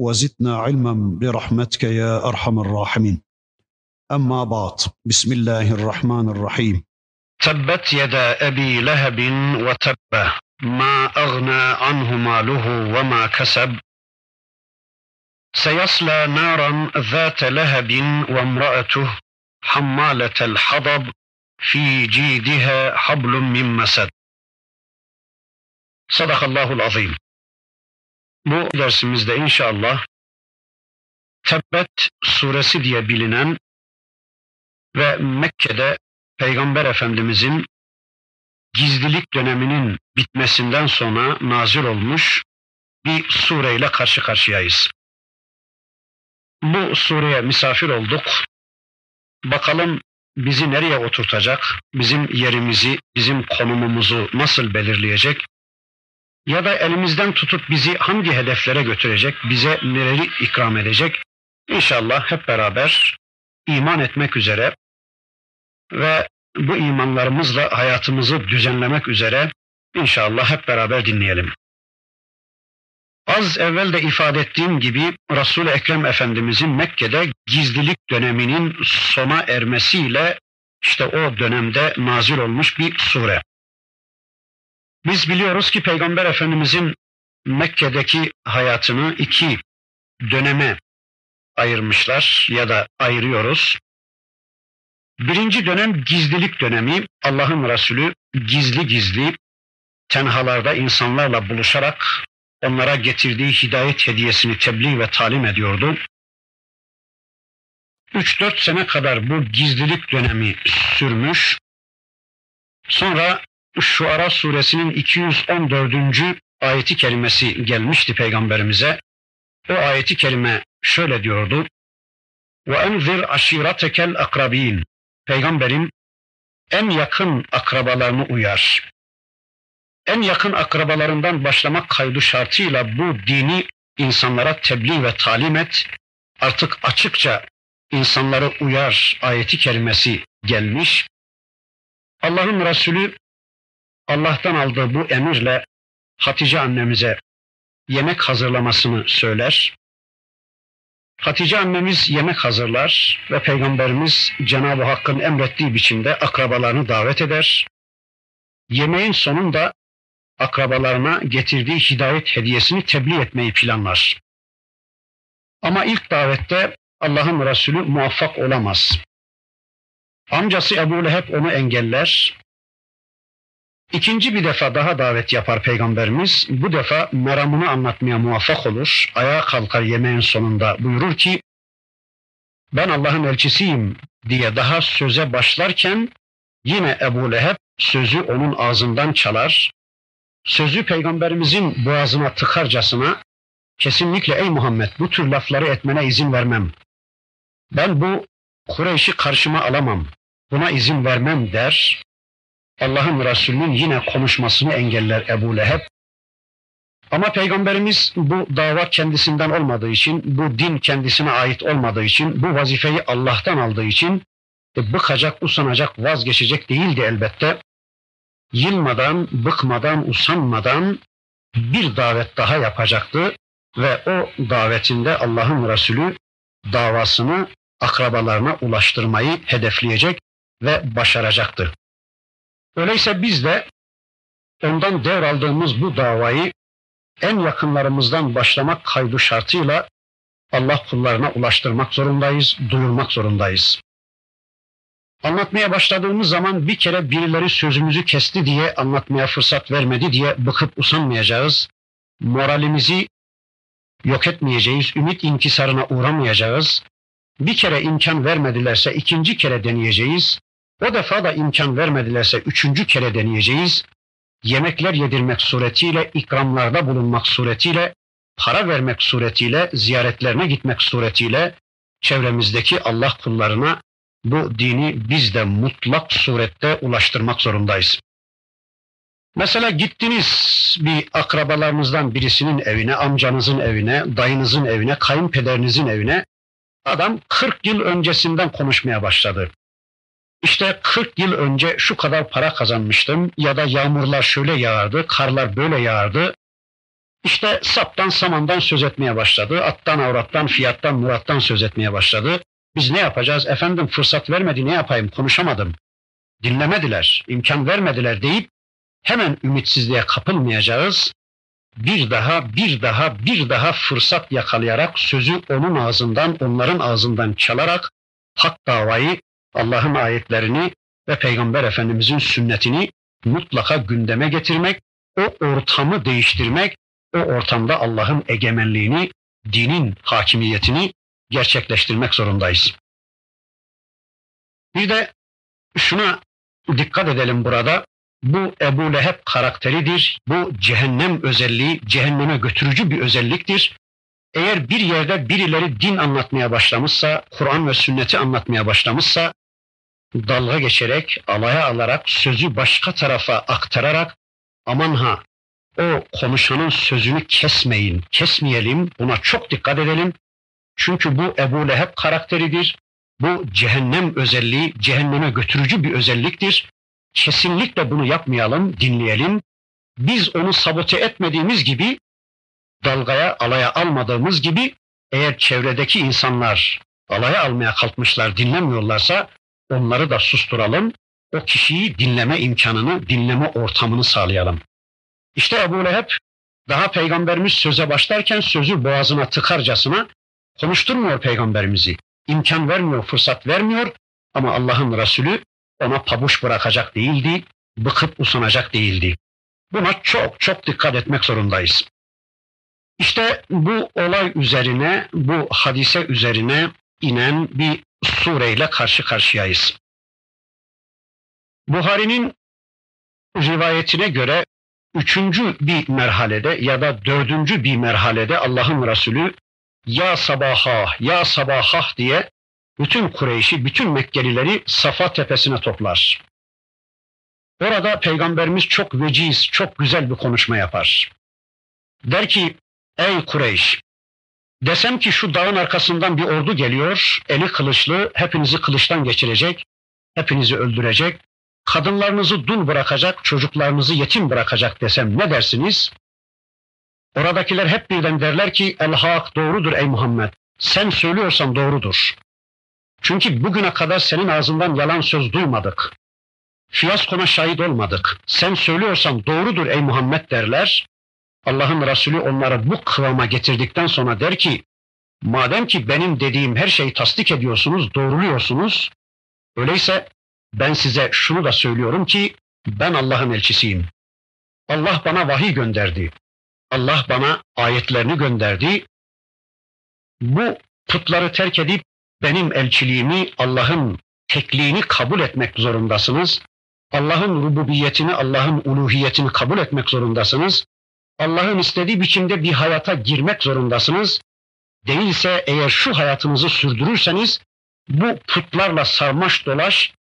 وزدنا علما برحمتك يا أرحم الراحمين. أما بعد بسم الله الرحمن الرحيم. تبت يدا أبي لهب وتب ما أغنى عنه ماله وما كسب سيصلى نارا ذات لهب وامرأته حمالة الحطب في جيدها حبل من مسد صدق الله العظيم Bu dersimizde inşallah Tebbet suresi diye bilinen ve Mekke'de Peygamber Efendimizin gizlilik döneminin bitmesinden sonra nazil olmuş bir sureyle karşı karşıyayız. Bu sureye misafir olduk. Bakalım bizi nereye oturtacak, bizim yerimizi, bizim konumumuzu nasıl belirleyecek? Ya da elimizden tutup bizi hangi hedeflere götürecek, bize neleri ikram edecek? İnşallah hep beraber iman etmek üzere ve bu imanlarımızla hayatımızı düzenlemek üzere inşallah hep beraber dinleyelim. Az evvel de ifade ettiğim gibi Resul-i Ekrem Efendimizin Mekke'de gizlilik döneminin sona ermesiyle işte o dönemde nazil olmuş bir sure. Biz biliyoruz ki Peygamber Efendimizin Mekke'deki hayatını iki döneme ayırmışlar ya da ayırıyoruz. Birinci dönem gizlilik dönemi. Allah'ın Resulü gizli gizli tenhalarda insanlarla buluşarak onlara getirdiği hidayet hediyesini tebliğ ve talim ediyordu. 3-4 sene kadar bu gizlilik dönemi sürmüş. Sonra Şuara suresinin 214. ayeti kerimesi gelmişti peygamberimize. O ayeti kerime şöyle diyordu. Enzir aşiretekel akrabin. Peygamberim en yakın akrabalarını uyar. En yakın akrabalarından başlamak kaydı şartıyla bu dini insanlara tebliğ ve talim et. Artık açıkça insanları uyar ayeti kerimesi gelmiş. Allah'ın Resulü Allah'tan aldığı bu emirle Hatice annemize yemek hazırlamasını söyler. Hatice annemiz yemek hazırlar ve Peygamberimiz Cenab-ı Hakk'ın emrettiği biçimde akrabalarını davet eder. Yemeğin sonunda akrabalarına getirdiği hidayet hediyesini tebliğ etmeyi planlar. Ama ilk davette Allah'ın Resulü muvaffak olamaz. Amcası Ebu Leheb onu engeller İkinci bir defa daha davet yapar Peygamberimiz. Bu defa meramını anlatmaya muvaffak olur. Ayağa kalkar yemeğin sonunda buyurur ki ben Allah'ın elçisiyim diye daha söze başlarken yine Ebu Leheb sözü onun ağzından çalar. Sözü Peygamberimizin boğazına tıkarcasına kesinlikle ey Muhammed bu tür lafları etmene izin vermem. Ben bu Kureyş'i karşıma alamam. Buna izin vermem der Allah'ın Resulü'nün yine konuşmasını engeller Ebu Leheb. Ama Peygamberimiz bu dava kendisinden olmadığı için, bu din kendisine ait olmadığı için, bu vazifeyi Allah'tan aldığı için e, bıkacak, usanacak, vazgeçecek değildi elbette. Yılmadan, bıkmadan, usanmadan bir davet daha yapacaktı ve o davetinde Allah'ın Resulü davasını akrabalarına ulaştırmayı hedefleyecek ve başaracaktı. Öyleyse biz de ondan devraldığımız bu davayı en yakınlarımızdan başlamak kaydı şartıyla Allah kullarına ulaştırmak zorundayız, duyurmak zorundayız. Anlatmaya başladığımız zaman bir kere birileri sözümüzü kesti diye anlatmaya fırsat vermedi diye bıkıp usanmayacağız. Moralimizi yok etmeyeceğiz, ümit inkisarına uğramayacağız. Bir kere imkan vermedilerse ikinci kere deneyeceğiz. O defa da imkan vermedilerse üçüncü kere deneyeceğiz. Yemekler yedirmek suretiyle, ikramlarda bulunmak suretiyle para vermek suretiyle, ziyaretlerine gitmek suretiyle çevremizdeki Allah kullarına bu dini biz de mutlak surette ulaştırmak zorundayız. Mesela gittiniz bir akrabalarınızdan birisinin evine, amcanızın evine, dayınızın evine, kayınpederinizin evine. Adam 40 yıl öncesinden konuşmaya başladı. İşte 40 yıl önce şu kadar para kazanmıştım ya da yağmurlar şöyle yağardı, karlar böyle yağardı. İşte saptan samandan söz etmeye başladı. Attan avrattan, fiyattan, murattan söz etmeye başladı. Biz ne yapacağız? Efendim fırsat vermedi ne yapayım konuşamadım. Dinlemediler, imkan vermediler deyip hemen ümitsizliğe kapılmayacağız. Bir daha, bir daha, bir daha fırsat yakalayarak sözü onun ağzından, onların ağzından çalarak hak davayı, Allah'ın ayetlerini ve Peygamber Efendimizin sünnetini mutlaka gündeme getirmek, o ortamı değiştirmek, o ortamda Allah'ın egemenliğini, dinin hakimiyetini gerçekleştirmek zorundayız. Bir de şuna dikkat edelim burada. Bu Ebu Leheb karakteridir. Bu cehennem özelliği, cehenneme götürücü bir özelliktir. Eğer bir yerde birileri din anlatmaya başlamışsa, Kur'an ve sünneti anlatmaya başlamışsa, dalga geçerek, alaya alarak, sözü başka tarafa aktararak, aman ha, o konuşanın sözünü kesmeyin, kesmeyelim, buna çok dikkat edelim. Çünkü bu Ebu Leheb karakteridir. Bu cehennem özelliği, cehenneme götürücü bir özelliktir. Kesinlikle bunu yapmayalım, dinleyelim. Biz onu sabote etmediğimiz gibi, dalgaya, alaya almadığımız gibi, eğer çevredeki insanlar alaya almaya kalkmışlar, dinlemiyorlarsa onları da susturalım. O kişiyi dinleme imkanını, dinleme ortamını sağlayalım. İşte Ebu Leheb daha peygamberimiz söze başlarken sözü boğazına tıkarcasına konuşturmuyor peygamberimizi. İmkan vermiyor, fırsat vermiyor ama Allah'ın Resulü ona pabuç bırakacak değildi, bıkıp usanacak değildi. Buna çok çok dikkat etmek zorundayız. İşte bu olay üzerine, bu hadise üzerine inen bir sureyle karşı karşıyayız. Buhari'nin rivayetine göre üçüncü bir merhalede ya da dördüncü bir merhalede Allah'ın Resulü ya sabaha, ya sabahah diye bütün Kureyş'i, bütün Mekkelileri Safa tepesine toplar. Orada Peygamberimiz çok veciz, çok güzel bir konuşma yapar. Der ki, ey Kureyş, desem ki şu dağın arkasından bir ordu geliyor, eli kılıçlı, hepinizi kılıçtan geçirecek, hepinizi öldürecek, kadınlarınızı dul bırakacak, çocuklarınızı yetim bırakacak desem ne dersiniz? Oradakiler hep birden derler ki el hak doğrudur ey Muhammed. Sen söylüyorsan doğrudur. Çünkü bugüne kadar senin ağzından yalan söz duymadık. Fiyaskona şahit olmadık. Sen söylüyorsan doğrudur ey Muhammed derler. Allah'ın Resulü onları bu kıvama getirdikten sonra der ki, madem ki benim dediğim her şeyi tasdik ediyorsunuz, doğruluyorsunuz, öyleyse ben size şunu da söylüyorum ki ben Allah'ın elçisiyim. Allah bana vahiy gönderdi. Allah bana ayetlerini gönderdi. Bu putları terk edip benim elçiliğimi, Allah'ın tekliğini kabul etmek zorundasınız. Allah'ın rububiyetini, Allah'ın uluhiyetini kabul etmek zorundasınız. Allah'ın istediği biçimde bir hayata girmek zorundasınız. Değilse eğer şu hayatınızı sürdürürseniz bu putlarla sarmaş dolaş,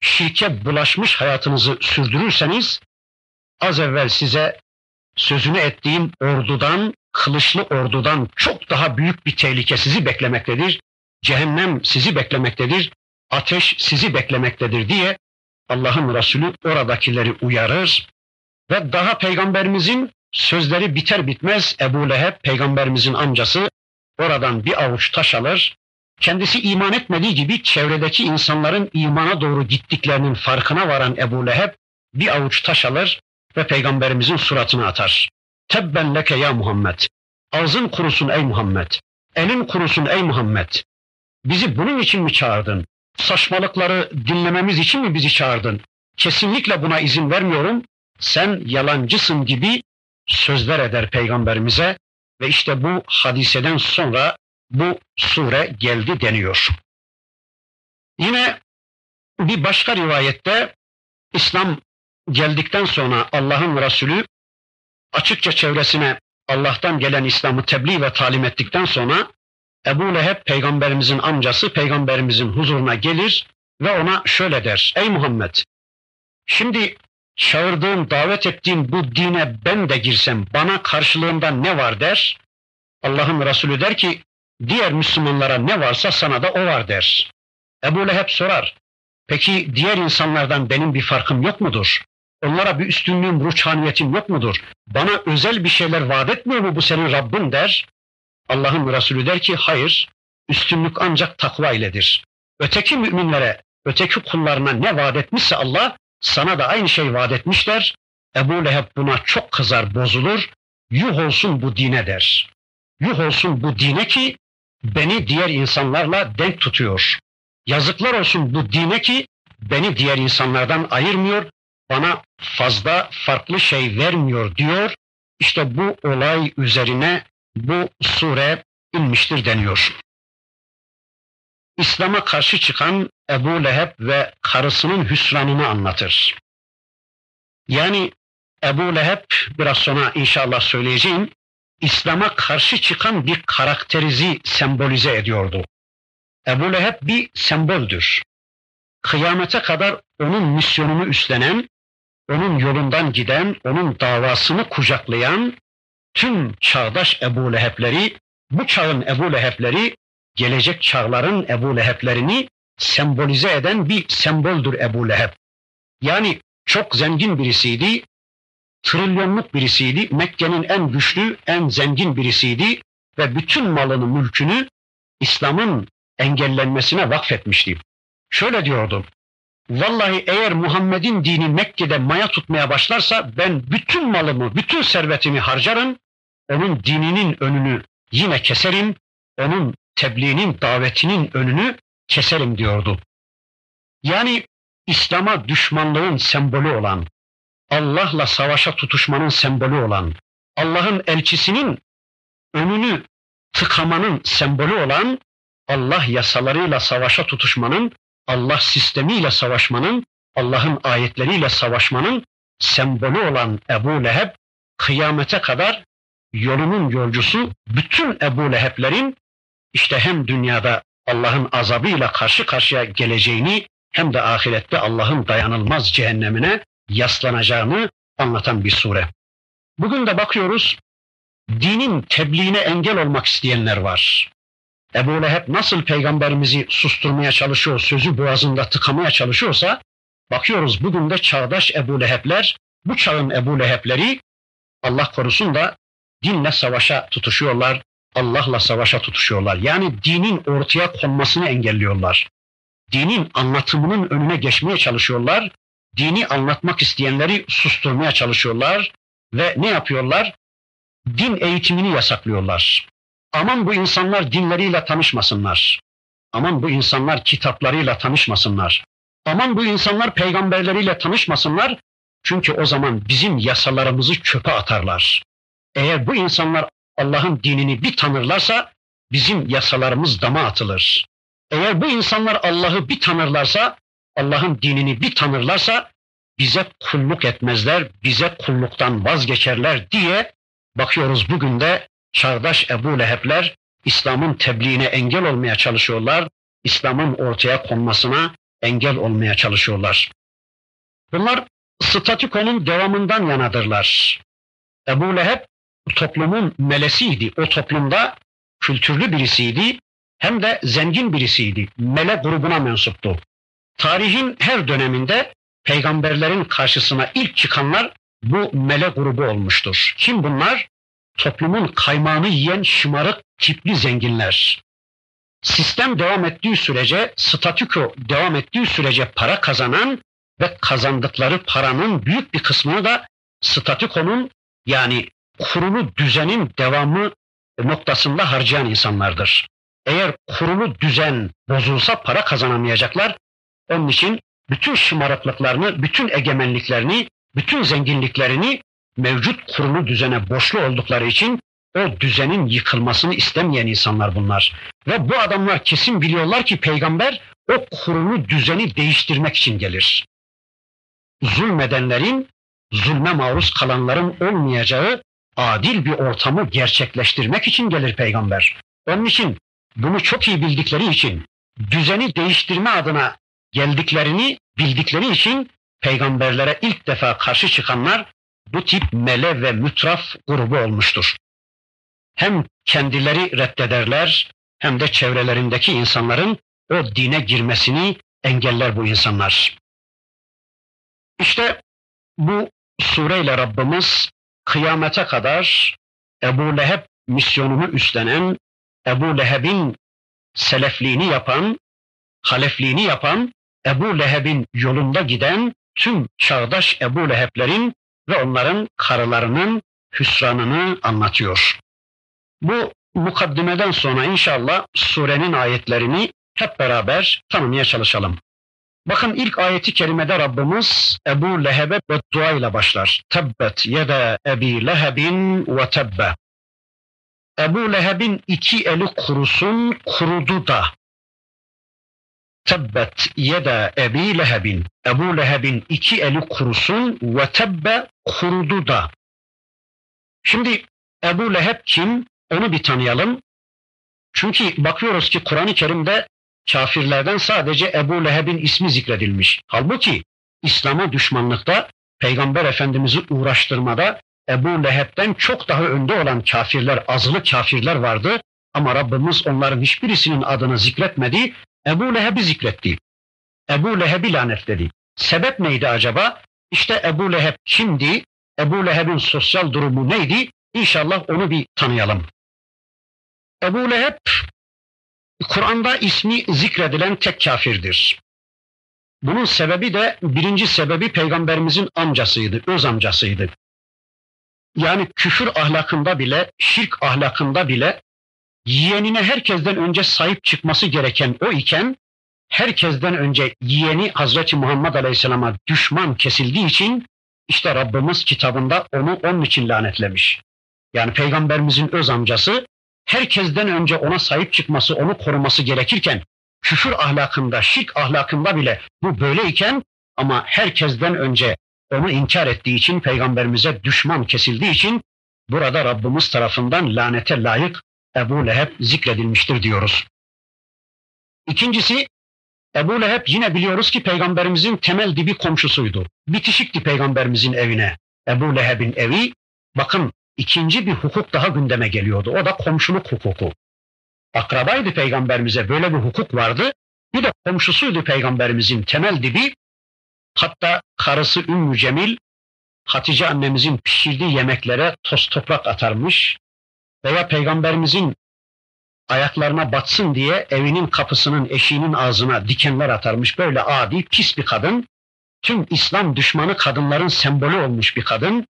şirke bulaşmış hayatınızı sürdürürseniz az evvel size sözünü ettiğim ordudan, kılıçlı ordudan çok daha büyük bir tehlike sizi beklemektedir. Cehennem sizi beklemektedir. Ateş sizi beklemektedir diye Allah'ın Resulü oradakileri uyarır ve daha peygamberimizin sözleri biter bitmez Ebu Leheb peygamberimizin amcası oradan bir avuç taş alır. Kendisi iman etmediği gibi çevredeki insanların imana doğru gittiklerinin farkına varan Ebu Leheb bir avuç taş alır ve peygamberimizin suratına atar. Tebben leke ya Muhammed. Ağzın kurusun ey Muhammed. Elin kurusun ey Muhammed. Bizi bunun için mi çağırdın? Saçmalıkları dinlememiz için mi bizi çağırdın? Kesinlikle buna izin vermiyorum. Sen yalancısın gibi sözler eder peygamberimize ve işte bu hadiseden sonra bu sure geldi deniyor. Yine bir başka rivayette İslam geldikten sonra Allah'ın Resulü açıkça çevresine Allah'tan gelen İslam'ı tebliğ ve talim ettikten sonra Ebu Leheb peygamberimizin amcası peygamberimizin huzuruna gelir ve ona şöyle der. Ey Muhammed şimdi çağırdığın, davet ettiğin bu dine ben de girsem bana karşılığında ne var der. Allah'ın Resulü der ki diğer Müslümanlara ne varsa sana da o var der. Ebu Leheb sorar. Peki diğer insanlardan benim bir farkım yok mudur? Onlara bir üstünlüğüm, ruhaniyetim yok mudur? Bana özel bir şeyler vaat etmiyor mu bu senin Rabbin der. Allah'ın Resulü der ki hayır, üstünlük ancak takva iledir. Öteki müminlere, öteki kullarına ne vaat etmişse Allah, sana da aynı şey vaat etmişler. Ebu Leheb buna çok kızar, bozulur. Yuh olsun bu dine der. Yuh olsun bu dine ki beni diğer insanlarla denk tutuyor. Yazıklar olsun bu dine ki beni diğer insanlardan ayırmıyor, bana fazla farklı şey vermiyor diyor. İşte bu olay üzerine bu sure inmiştir deniyor. İslam'a karşı çıkan Ebu Leheb ve karısının hüsranını anlatır. Yani Ebu Leheb biraz sonra inşallah söyleyeceğim İslam'a karşı çıkan bir karakterizi sembolize ediyordu. Ebu Leheb bir semboldür. Kıyamete kadar onun misyonunu üstlenen, onun yolundan giden, onun davasını kucaklayan tüm çağdaş Ebu Leheb'leri, bu çağın Ebu Leheb'leri, gelecek çağların Ebu Leheb'lerini sembolize eden bir semboldür Ebu Leheb. Yani çok zengin birisiydi, trilyonluk birisiydi, Mekke'nin en güçlü, en zengin birisiydi ve bütün malını, mülkünü İslam'ın engellenmesine vakfetmişti. Şöyle diyordu, Vallahi eğer Muhammed'in dini Mekke'de maya tutmaya başlarsa ben bütün malımı, bütün servetimi harcarım, onun dininin önünü yine keserim, onun tebliğinin, davetinin önünü keserim diyordu. Yani İslam'a düşmanlığın sembolü olan, Allah'la savaşa tutuşmanın sembolü olan, Allah'ın elçisinin önünü tıkamanın sembolü olan, Allah yasalarıyla savaşa tutuşmanın, Allah sistemiyle savaşmanın, Allah'ın ayetleriyle savaşmanın sembolü olan Ebu Leheb kıyamete kadar yolunun yolcusu bütün Ebu Leheb'lerin işte hem dünyada Allah'ın azabıyla karşı karşıya geleceğini hem de ahirette Allah'ın dayanılmaz cehennemine yaslanacağını anlatan bir sure. Bugün de bakıyoruz dinin tebliğine engel olmak isteyenler var. Ebu Leheb nasıl peygamberimizi susturmaya çalışıyor, sözü boğazında tıkamaya çalışıyorsa bakıyoruz bugün de çağdaş Ebu Leheb'ler, bu çağın Ebu Leheb'leri Allah korusun da dinle savaşa tutuşuyorlar, Allah'la savaşa tutuşuyorlar. Yani dinin ortaya konmasını engelliyorlar. Dinin anlatımının önüne geçmeye çalışıyorlar. Dini anlatmak isteyenleri susturmaya çalışıyorlar ve ne yapıyorlar? Din eğitimini yasaklıyorlar. Aman bu insanlar dinleriyle tanışmasınlar. Aman bu insanlar kitaplarıyla tanışmasınlar. Aman bu insanlar peygamberleriyle tanışmasınlar. Çünkü o zaman bizim yasalarımızı çöpe atarlar. Eğer bu insanlar Allah'ın dinini bir tanırlarsa bizim yasalarımız dama atılır. Eğer bu insanlar Allah'ı bir tanırlarsa, Allah'ın dinini bir tanırlarsa bize kulluk etmezler, bize kulluktan vazgeçerler diye bakıyoruz bugün de çağdaş Ebu Leheb'ler İslam'ın tebliğine engel olmaya çalışıyorlar. İslam'ın ortaya konmasına engel olmaya çalışıyorlar. Bunlar statükonun devamından yanadırlar. Ebu Leheb toplumun melesiydi. O toplumda kültürlü birisiydi hem de zengin birisiydi. Mele grubuna mensuptu. Tarihin her döneminde peygamberlerin karşısına ilk çıkanlar bu mele grubu olmuştur. Kim bunlar? toplumun kaymağını yiyen şımarık tipli zenginler. Sistem devam ettiği sürece, statüko devam ettiği sürece para kazanan ve kazandıkları paranın büyük bir kısmını da statükonun yani kurulu düzenin devamı noktasında harcayan insanlardır. Eğer kurulu düzen bozulsa para kazanamayacaklar. Onun için bütün şımarıklıklarını, bütün egemenliklerini, bütün zenginliklerini mevcut kurulu düzene borçlu oldukları için o düzenin yıkılmasını istemeyen insanlar bunlar. Ve bu adamlar kesin biliyorlar ki peygamber o kurulu düzeni değiştirmek için gelir. Zulmedenlerin, zulme maruz kalanların olmayacağı adil bir ortamı gerçekleştirmek için gelir peygamber. Onun için bunu çok iyi bildikleri için, düzeni değiştirme adına geldiklerini bildikleri için peygamberlere ilk defa karşı çıkanlar bu tip mele ve mütraf grubu olmuştur. Hem kendileri reddederler hem de çevrelerindeki insanların o dine girmesini engeller bu insanlar. İşte bu sureyle Rabbimiz kıyamete kadar Ebu Leheb misyonunu üstlenen, Ebu Leheb'in selefliğini yapan, halefliğini yapan, Ebu Leheb'in yolunda giden tüm çağdaş Ebu Leheb'lerin ve onların karılarının hüsranını anlatıyor. Bu mukaddimeden sonra inşallah surenin ayetlerini hep beraber tanımaya çalışalım. Bakın ilk ayeti kerimede Rabbimiz Ebu Leheb'e beddua ile başlar. Tebbet yede Ebi Lehebin ve tebbe. Ebu Leheb'in iki eli kurusun, kurudu da. Tebbet yede Ebi Lehebin. Ebu Leheb'in iki eli kurusun ve tebbe kurudu da. Şimdi Ebu Leheb kim? Onu bir tanıyalım. Çünkü bakıyoruz ki Kur'an-ı Kerim'de kafirlerden sadece Ebu Leheb'in ismi zikredilmiş. Halbuki İslam'a düşmanlıkta, Peygamber Efendimiz'i uğraştırmada Ebu Leheb'den çok daha önde olan kafirler, azılı kafirler vardı. Ama Rabbimiz onların hiçbirisinin adını zikretmedi. Ebu Leheb'i zikretti. Ebu Leheb'i lanetledi. Sebep neydi acaba? İşte Ebu Leheb kimdi? Ebu Leheb'in sosyal durumu neydi? İnşallah onu bir tanıyalım. Ebu Leheb Kur'an'da ismi zikredilen tek kafirdir. Bunun sebebi de birinci sebebi peygamberimizin amcasıydı, öz amcasıydı. Yani küfür ahlakında bile, şirk ahlakında bile yeğenine herkesten önce sahip çıkması gereken o iken herkesten önce yeğeni Hazreti Muhammed Aleyhisselam'a düşman kesildiği için işte Rabbimiz kitabında onu onun için lanetlemiş. Yani peygamberimizin öz amcası herkesten önce ona sahip çıkması, onu koruması gerekirken küfür ahlakında, şirk ahlakında bile bu böyleyken ama herkesten önce onu inkar ettiği için peygamberimize düşman kesildiği için burada Rabbimiz tarafından lanete layık Ebu Leheb zikredilmiştir diyoruz. İkincisi Ebu Leheb yine biliyoruz ki peygamberimizin temel dibi komşusuydu. Bitişikti peygamberimizin evine. Ebu Leheb'in evi bakın ikinci bir hukuk daha gündeme geliyordu. O da komşuluk hukuku. Akrabaydı peygamberimize böyle bir hukuk vardı. Bir de komşusuydu peygamberimizin temel dibi. Hatta karısı Ümmü Cemil Hatice annemizin pişirdiği yemeklere toz toprak atarmış veya peygamberimizin ayaklarına batsın diye evinin kapısının eşiğinin ağzına dikenler atarmış. Böyle adi pis bir kadın. Tüm İslam düşmanı kadınların sembolü olmuş bir kadın.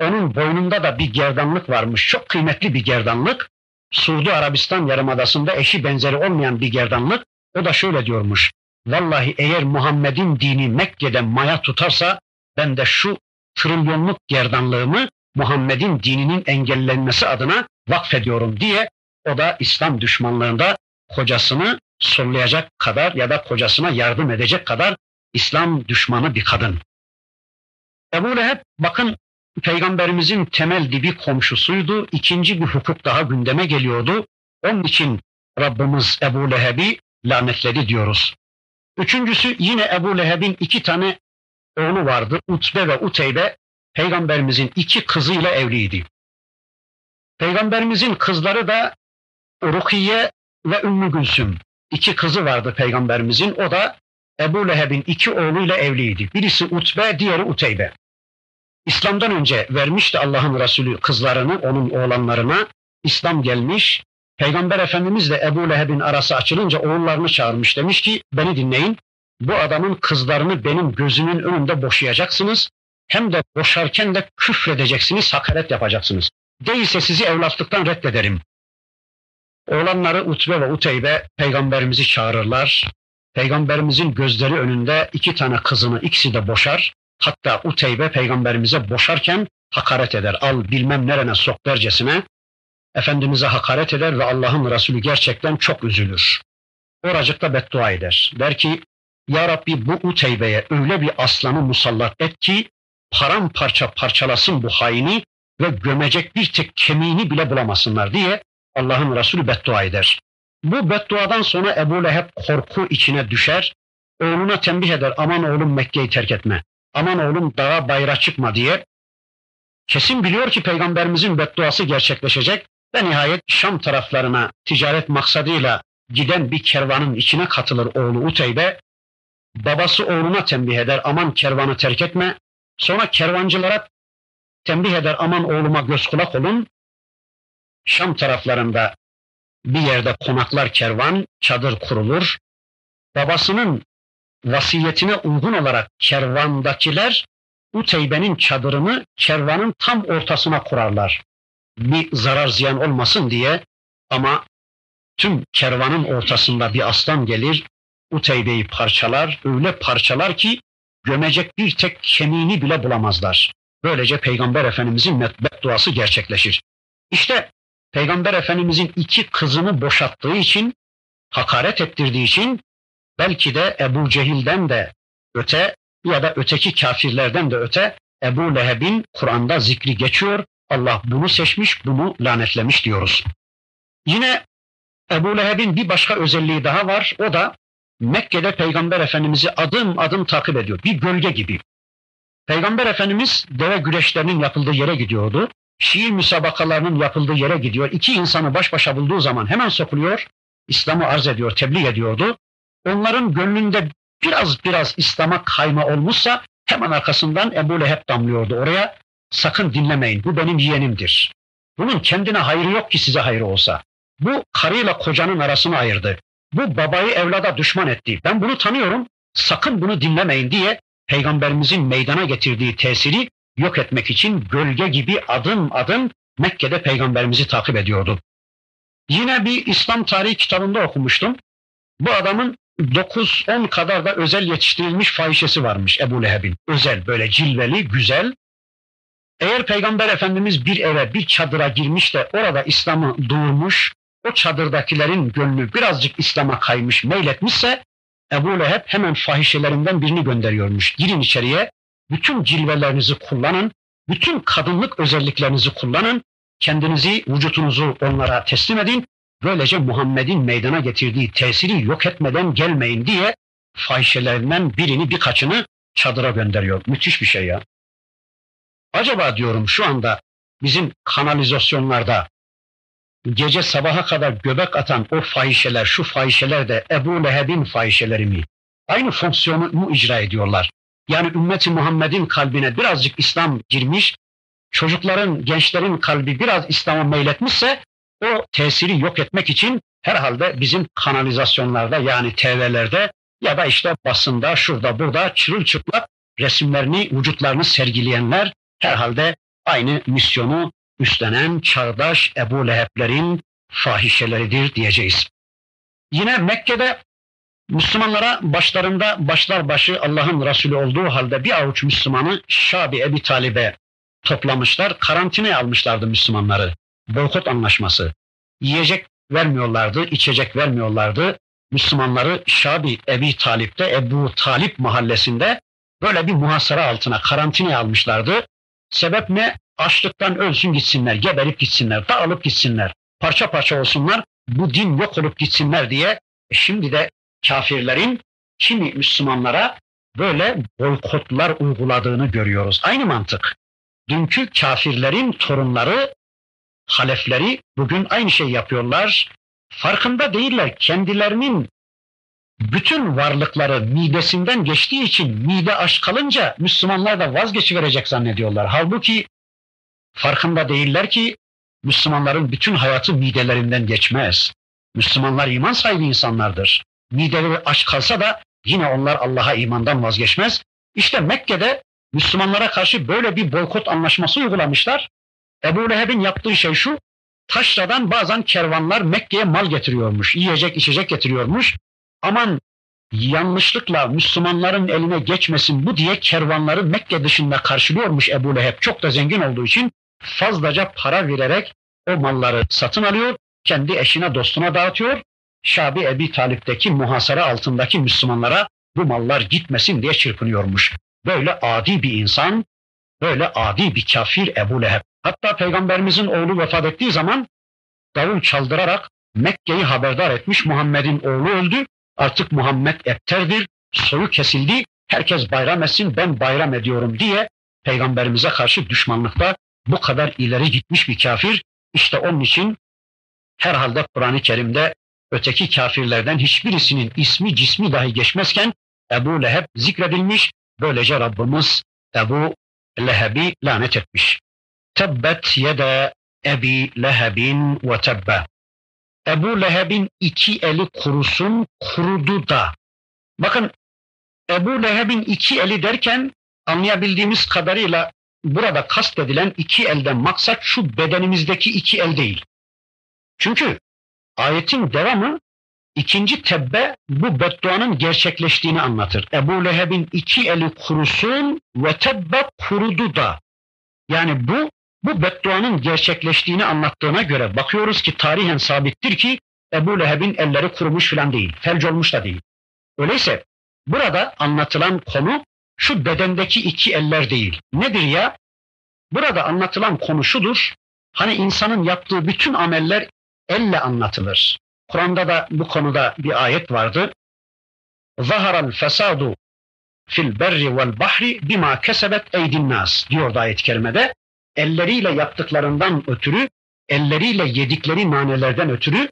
Onun boynunda da bir gerdanlık varmış. Çok kıymetli bir gerdanlık. Suudi Arabistan yarımadasında eşi benzeri olmayan bir gerdanlık. O da şöyle diyormuş. Vallahi eğer Muhammed'in dini Mekke'de maya tutarsa ben de şu trilyonluk gerdanlığımı Muhammed'in dininin engellenmesi adına vakfediyorum diye o da İslam düşmanlığında kocasını sollayacak kadar ya da kocasına yardım edecek kadar İslam düşmanı bir kadın. Ebu Leheb bakın Peygamberimizin temel dibi komşusuydu. İkinci bir hukuk daha gündeme geliyordu. Onun için Rabbimiz Ebu Leheb'i lanetledi diyoruz. Üçüncüsü yine Ebu Leheb'in iki tane oğlu vardı. Utbe ve Uteybe Peygamberimizin iki kızıyla evliydi. Peygamberimizin kızları da Rukiye ve Ümmü Gülsüm. İki kızı vardı peygamberimizin. O da Ebu Leheb'in iki oğluyla evliydi. Birisi Utbe, diğeri Uteybe. İslam'dan önce vermişti Allah'ın Resulü kızlarını onun oğlanlarına. İslam gelmiş. Peygamber Efendimiz de Ebu Leheb'in arası açılınca oğullarını çağırmış. Demiş ki beni dinleyin. Bu adamın kızlarını benim gözümün önünde boşayacaksınız. Hem de boşarken de küfredeceksiniz, hakaret yapacaksınız. Değilse sizi evlatlıktan reddederim. Oğlanları Utbe ve Uteybe peygamberimizi çağırırlar. Peygamberimizin gözleri önünde iki tane kızını ikisi de boşar. Hatta Uteybe peygamberimize boşarken hakaret eder. Al bilmem nerene sok dercesine. Efendimiz'e hakaret eder ve Allah'ın Resulü gerçekten çok üzülür. Oracıkta beddua eder. Der ki Ya Rabbi bu Uteybe'ye öyle bir aslanı musallat et ki paramparça parçalasın bu haini ve gömecek bir tek kemiğini bile bulamasınlar diye Allah'ın Resulü beddua eder. Bu bedduadan sonra Ebu Leheb korku içine düşer. Oğluna tembih eder aman oğlum Mekke'yi terk etme. Aman oğlum dağa bayra çıkma diye. Kesin biliyor ki peygamberimizin bedduası gerçekleşecek ve nihayet Şam taraflarına ticaret maksadıyla giden bir kervanın içine katılır oğlu Uteybe. Babası oğluna tembih eder aman kervanı terk etme. Sonra kervancılara tembih eder aman oğluma göz kulak olun. Şam taraflarında bir yerde konaklar kervan, çadır kurulur. Babasının vasiyetine uygun olarak kervandakiler Uteybe'nin çadırını kervanın tam ortasına kurarlar. Bir zarar ziyan olmasın diye ama tüm kervanın ortasında bir aslan gelir, Uteybe'yi parçalar, öyle parçalar ki gömecek bir tek kemiğini bile bulamazlar. Böylece Peygamber Efendimizin bedduası gerçekleşir. İşte Peygamber Efendimizin iki kızını boşattığı için, hakaret ettirdiği için belki de Ebu Cehil'den de öte ya da öteki kafirlerden de öte Ebu Leheb'in Kur'an'da zikri geçiyor. Allah bunu seçmiş, bunu lanetlemiş diyoruz. Yine Ebu Leheb'in bir başka özelliği daha var. O da Mekke'de Peygamber Efendimiz'i adım adım takip ediyor. Bir gölge gibi. Peygamber Efendimiz deve güreşlerinin yapıldığı yere gidiyordu. Şiir müsabakalarının yapıldığı yere gidiyor. İki insanı baş başa bulduğu zaman hemen sokuluyor. İslam'ı arz ediyor, tebliğ ediyordu. Onların gönlünde biraz biraz İslam'a kayma olmuşsa hemen arkasından Ebu Leheb damlıyordu oraya. Sakın dinlemeyin, bu benim yeğenimdir. Bunun kendine hayrı yok ki size hayrı olsa. Bu karıyla kocanın arasını ayırdı. Bu babayı evlada düşman etti. Ben bunu tanıyorum. Sakın bunu dinlemeyin diye peygamberimizin meydana getirdiği tesiri yok etmek için gölge gibi adım adım Mekke'de peygamberimizi takip ediyordu. Yine bir İslam tarihi kitabında okumuştum. Bu adamın 9-10 kadar da özel yetiştirilmiş fahişesi varmış Ebu Leheb'in. Özel böyle cilveli, güzel. Eğer Peygamber Efendimiz bir eve, bir çadıra girmiş de orada İslam'ı duyurmuş, o çadırdakilerin gönlü birazcık İslam'a kaymış, meyletmişse Ebu Leheb hemen fahişelerinden birini gönderiyormuş. Girin içeriye, bütün cilvelerinizi kullanın, bütün kadınlık özelliklerinizi kullanın, kendinizi, vücutunuzu onlara teslim edin. Böylece Muhammed'in meydana getirdiği tesiri yok etmeden gelmeyin diye fahişelerinden birini birkaçını çadıra gönderiyor. Müthiş bir şey ya. Acaba diyorum şu anda bizim kanalizasyonlarda gece sabaha kadar göbek atan o fahişeler, şu fahişeler de Ebu Leheb'in fahişeleri mi? Aynı fonksiyonu mu icra ediyorlar? Yani ümmeti Muhammed'in kalbine birazcık İslam girmiş, çocukların, gençlerin kalbi biraz İslam'a meyletmişse o tesiri yok etmek için herhalde bizim kanalizasyonlarda yani TV'lerde ya da işte basında şurada burada çırılçıplak resimlerini, vücutlarını sergileyenler herhalde aynı misyonu üstlenen çağdaş Ebu Leheb'lerin fahişeleridir diyeceğiz. Yine Mekke'de Müslümanlara başlarında başlar başı Allah'ın Resulü olduğu halde bir avuç Müslümanı Şabi Ebi Talib'e toplamışlar, karantinaya almışlardı Müslümanları. Boykot anlaşması. Yiyecek vermiyorlardı, içecek vermiyorlardı. Müslümanları Şabi Ebi Talip'te, Ebu Talip mahallesinde böyle bir muhasara altına karantinaya almışlardı. Sebep ne? Açlıktan ölsün gitsinler, geberip gitsinler, dağılıp gitsinler, parça parça olsunlar, bu din yok olup gitsinler diye şimdi de kafirlerin kimi Müslümanlara böyle boykotlar uyguladığını görüyoruz. Aynı mantık. Dünkü kafirlerin torunları, halefleri bugün aynı şey yapıyorlar. Farkında değiller kendilerinin bütün varlıkları midesinden geçtiği için mide aç kalınca Müslümanlar da vazgeçiverecek zannediyorlar. Halbuki farkında değiller ki Müslümanların bütün hayatı midelerinden geçmez. Müslümanlar iman sahibi insanlardır. Mideleri aç kalsa da yine onlar Allah'a imandan vazgeçmez. İşte Mekke'de Müslümanlara karşı böyle bir boykot anlaşması uygulamışlar. Ebu Leheb'in yaptığı şey şu, taşradan bazen kervanlar Mekke'ye mal getiriyormuş, yiyecek içecek getiriyormuş. Aman yanlışlıkla Müslümanların eline geçmesin bu diye kervanları Mekke dışında karşılıyormuş Ebu Leheb. Çok da zengin olduğu için fazlaca para vererek o malları satın alıyor, kendi eşine dostuna dağıtıyor. Şabi Ebi Talip'teki muhasara altındaki Müslümanlara bu mallar gitmesin diye çırpınıyormuş. Böyle adi bir insan, böyle adi bir kafir Ebu Leheb. Hatta peygamberimizin oğlu vefat ettiği zaman davul çaldırarak Mekke'yi haberdar etmiş Muhammed'in oğlu öldü. Artık Muhammed epterdir, soyu kesildi. Herkes bayram etsin ben bayram ediyorum diye peygamberimize karşı düşmanlıkta bu kadar ileri gitmiş bir kafir. İşte onun için herhalde Kur'an-ı Kerim'de öteki kafirlerden hiçbirisinin ismi cismi dahi geçmezken Ebu Leheb zikredilmiş. Böylece Rabbimiz Ebu Leheb'i lanet etmiş. Tebbet yede Ebi Lehebin ve tebbe. Ebu Leheb'in iki eli kurusun, kurudu da. Bakın Ebu Leheb'in iki eli derken anlayabildiğimiz kadarıyla burada kastedilen iki elden maksat şu bedenimizdeki iki el değil. Çünkü ayetin devamı ikinci tebbe bu bedduanın gerçekleştiğini anlatır. Ebu Leheb'in iki eli kurusun ve tebbe kurudu da. Yani bu bu bedduanın gerçekleştiğini anlattığına göre bakıyoruz ki tarihen sabittir ki Ebu Leheb'in elleri kurumuş falan değil, felç olmuş da değil. Öyleyse burada anlatılan konu şu bedendeki iki eller değil. Nedir ya? Burada anlatılan konu şudur. Hani insanın yaptığı bütün ameller elle anlatılır. Kur'an'da da bu konuda bir ayet vardı. Zaharal fesadu fil berri vel bahri bima kesebet eydin nas diyor ayet-i kerimede. Elleriyle yaptıklarından ötürü, elleriyle yedikleri nanelerden ötürü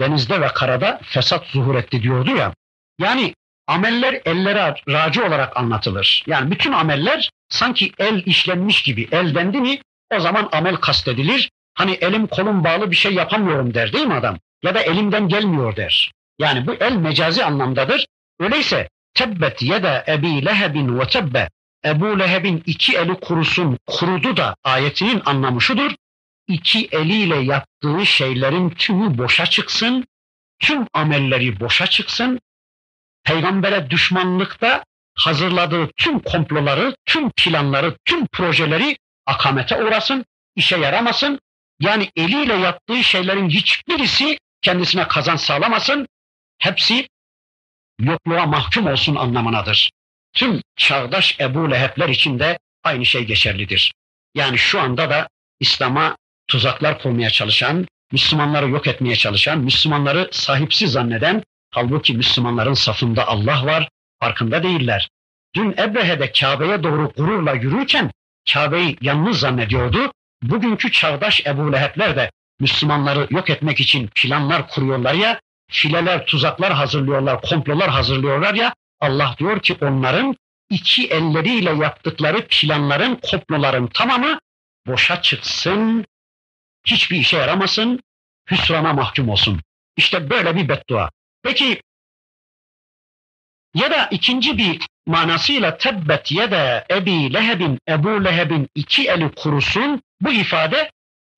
denizde ve karada fesat zuhur etti diyordu ya. Yani ameller ellere racı olarak anlatılır. Yani bütün ameller sanki el işlenmiş gibi el dendi mi o zaman amel kastedilir. Hani elim kolum bağlı bir şey yapamıyorum der değil mi adam? Ya da elimden gelmiyor der. Yani bu el mecazi anlamdadır. Öyleyse tebbet yeda ebi lehebin ve tebbe Ebu Leheb'in iki eli kurusun, kurudu da ayetinin anlamı şudur. İki eliyle yaptığı şeylerin tümü boşa çıksın, tüm amelleri boşa çıksın, peygambere düşmanlıkta hazırladığı tüm komploları, tüm planları, tüm projeleri akamete uğrasın, işe yaramasın. Yani eliyle yaptığı şeylerin hiçbirisi kendisine kazan sağlamasın. Hepsi yokluğa mahkum olsun anlamınadır. Tüm çağdaş Ebu Leheb'ler için de aynı şey geçerlidir. Yani şu anda da İslam'a tuzaklar kurmaya çalışan, Müslümanları yok etmeye çalışan, Müslümanları sahipsiz zanneden, halbuki Müslümanların safında Allah var, farkında değiller. Dün Ebrehe'de Kabe'ye doğru gururla yürürken Kabe'yi yalnız zannediyordu. Bugünkü çağdaş Ebu Leheb'ler de Müslümanları yok etmek için planlar kuruyorlar ya, fileler, tuzaklar hazırlıyorlar, komplolar hazırlıyorlar ya, Allah diyor ki onların iki elleriyle yaptıkları planların, komploların tamamı boşa çıksın, hiçbir işe yaramasın, hüsrana mahkum olsun. İşte böyle bir beddua. Peki ya da ikinci bir manasıyla tebbet ya da Ebi Leheb'in, Ebu Leheb'in iki eli kurusun bu ifade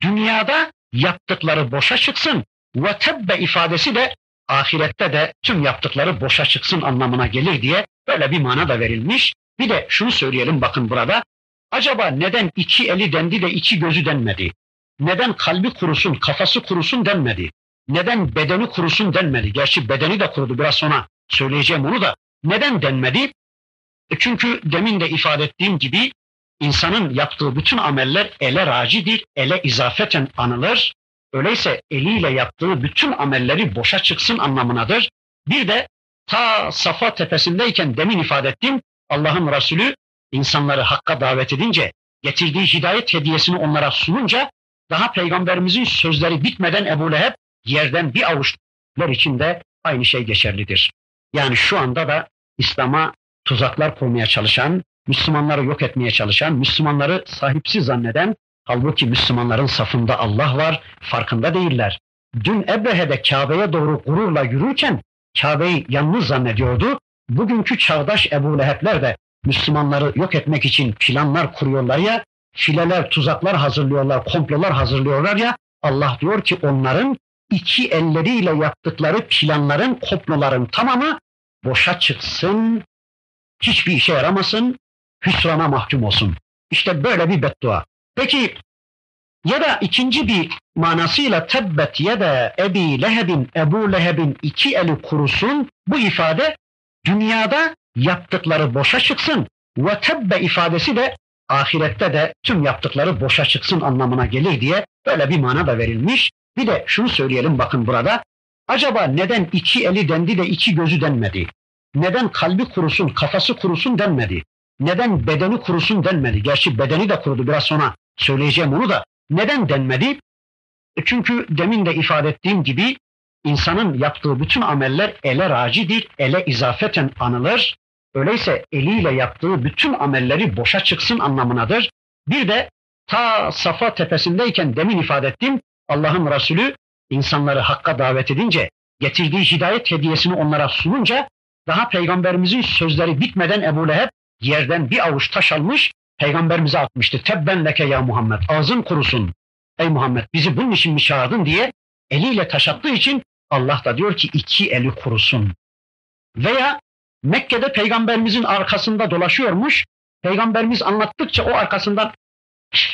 dünyada yaptıkları boşa çıksın. Ve tebbe ifadesi de ahirette de tüm yaptıkları boşa çıksın anlamına gelir diye böyle bir mana da verilmiş. Bir de şunu söyleyelim bakın burada. Acaba neden iki eli dendi de iki gözü denmedi? Neden kalbi kurusun, kafası kurusun denmedi? Neden bedeni kurusun denmedi? Gerçi bedeni de kurudu biraz sonra söyleyeceğim onu da. Neden denmedi? E çünkü demin de ifade ettiğim gibi insanın yaptığı bütün ameller ele racidir, ele izafeten anılır. Öyleyse eliyle yaptığı bütün amelleri boşa çıksın anlamınadır. Bir de ta Safa tepesindeyken demin ifade ettim Allah'ın Resulü insanları hakka davet edince getirdiği hidayet hediyesini onlara sununca daha peygamberimizin sözleri bitmeden Ebu Leheb yerden bir avuçlar içinde aynı şey geçerlidir. Yani şu anda da İslam'a tuzaklar kurmaya çalışan, Müslümanları yok etmeye çalışan, Müslümanları sahipsiz zanneden, halbuki Müslümanların safında Allah var, farkında değiller. Dün Ebrehe'de Kabe'ye doğru gururla yürürken Kabe'yi yalnız zannediyordu. Bugünkü çağdaş Ebu Leheb'ler de Müslümanları yok etmek için planlar kuruyorlar ya, fileler, tuzaklar hazırlıyorlar, komplolar hazırlıyorlar ya, Allah diyor ki onların iki elleriyle yaptıkları planların, komploların tamamı boşa çıksın, hiçbir işe yaramasın, hüsrana mahkum olsun. İşte böyle bir beddua. Peki ya da ikinci bir manasıyla tebbet ya da Ebi Leheb'in, Ebu Leheb'in iki eli kurusun bu ifade dünyada yaptıkları boşa çıksın ve tebbe ifadesi de ahirette de tüm yaptıkları boşa çıksın anlamına gelir diye böyle bir mana da verilmiş. Bir de şunu söyleyelim bakın burada. Acaba neden iki eli dendi de iki gözü denmedi? Neden kalbi kurusun, kafası kurusun denmedi? Neden bedeni kurusun denmedi? Gerçi bedeni de kurudu biraz sonra söyleyeceğim onu da. Neden denmedi? E çünkü demin de ifade ettiğim gibi insanın yaptığı bütün ameller ele racidir, ele izafeten anılır. Öyleyse eliyle yaptığı bütün amelleri boşa çıksın anlamınadır. Bir de ta Safa tepesindeyken demin ifade ettim Allah'ın Resulü insanları hakka davet edince getirdiği hidayet hediyesini onlara sununca daha peygamberimizin sözleri bitmeden Ebu Leheb yerden bir avuç taş almış peygamberimize atmıştı. Tebben leke ya Muhammed ağzın kurusun. Ey Muhammed bizi bunun için mi çağırdın diye eliyle taş attığı için Allah da diyor ki iki eli kurusun. Veya Mekke'de peygamberimizin arkasında dolaşıyormuş. Peygamberimiz anlattıkça o arkasından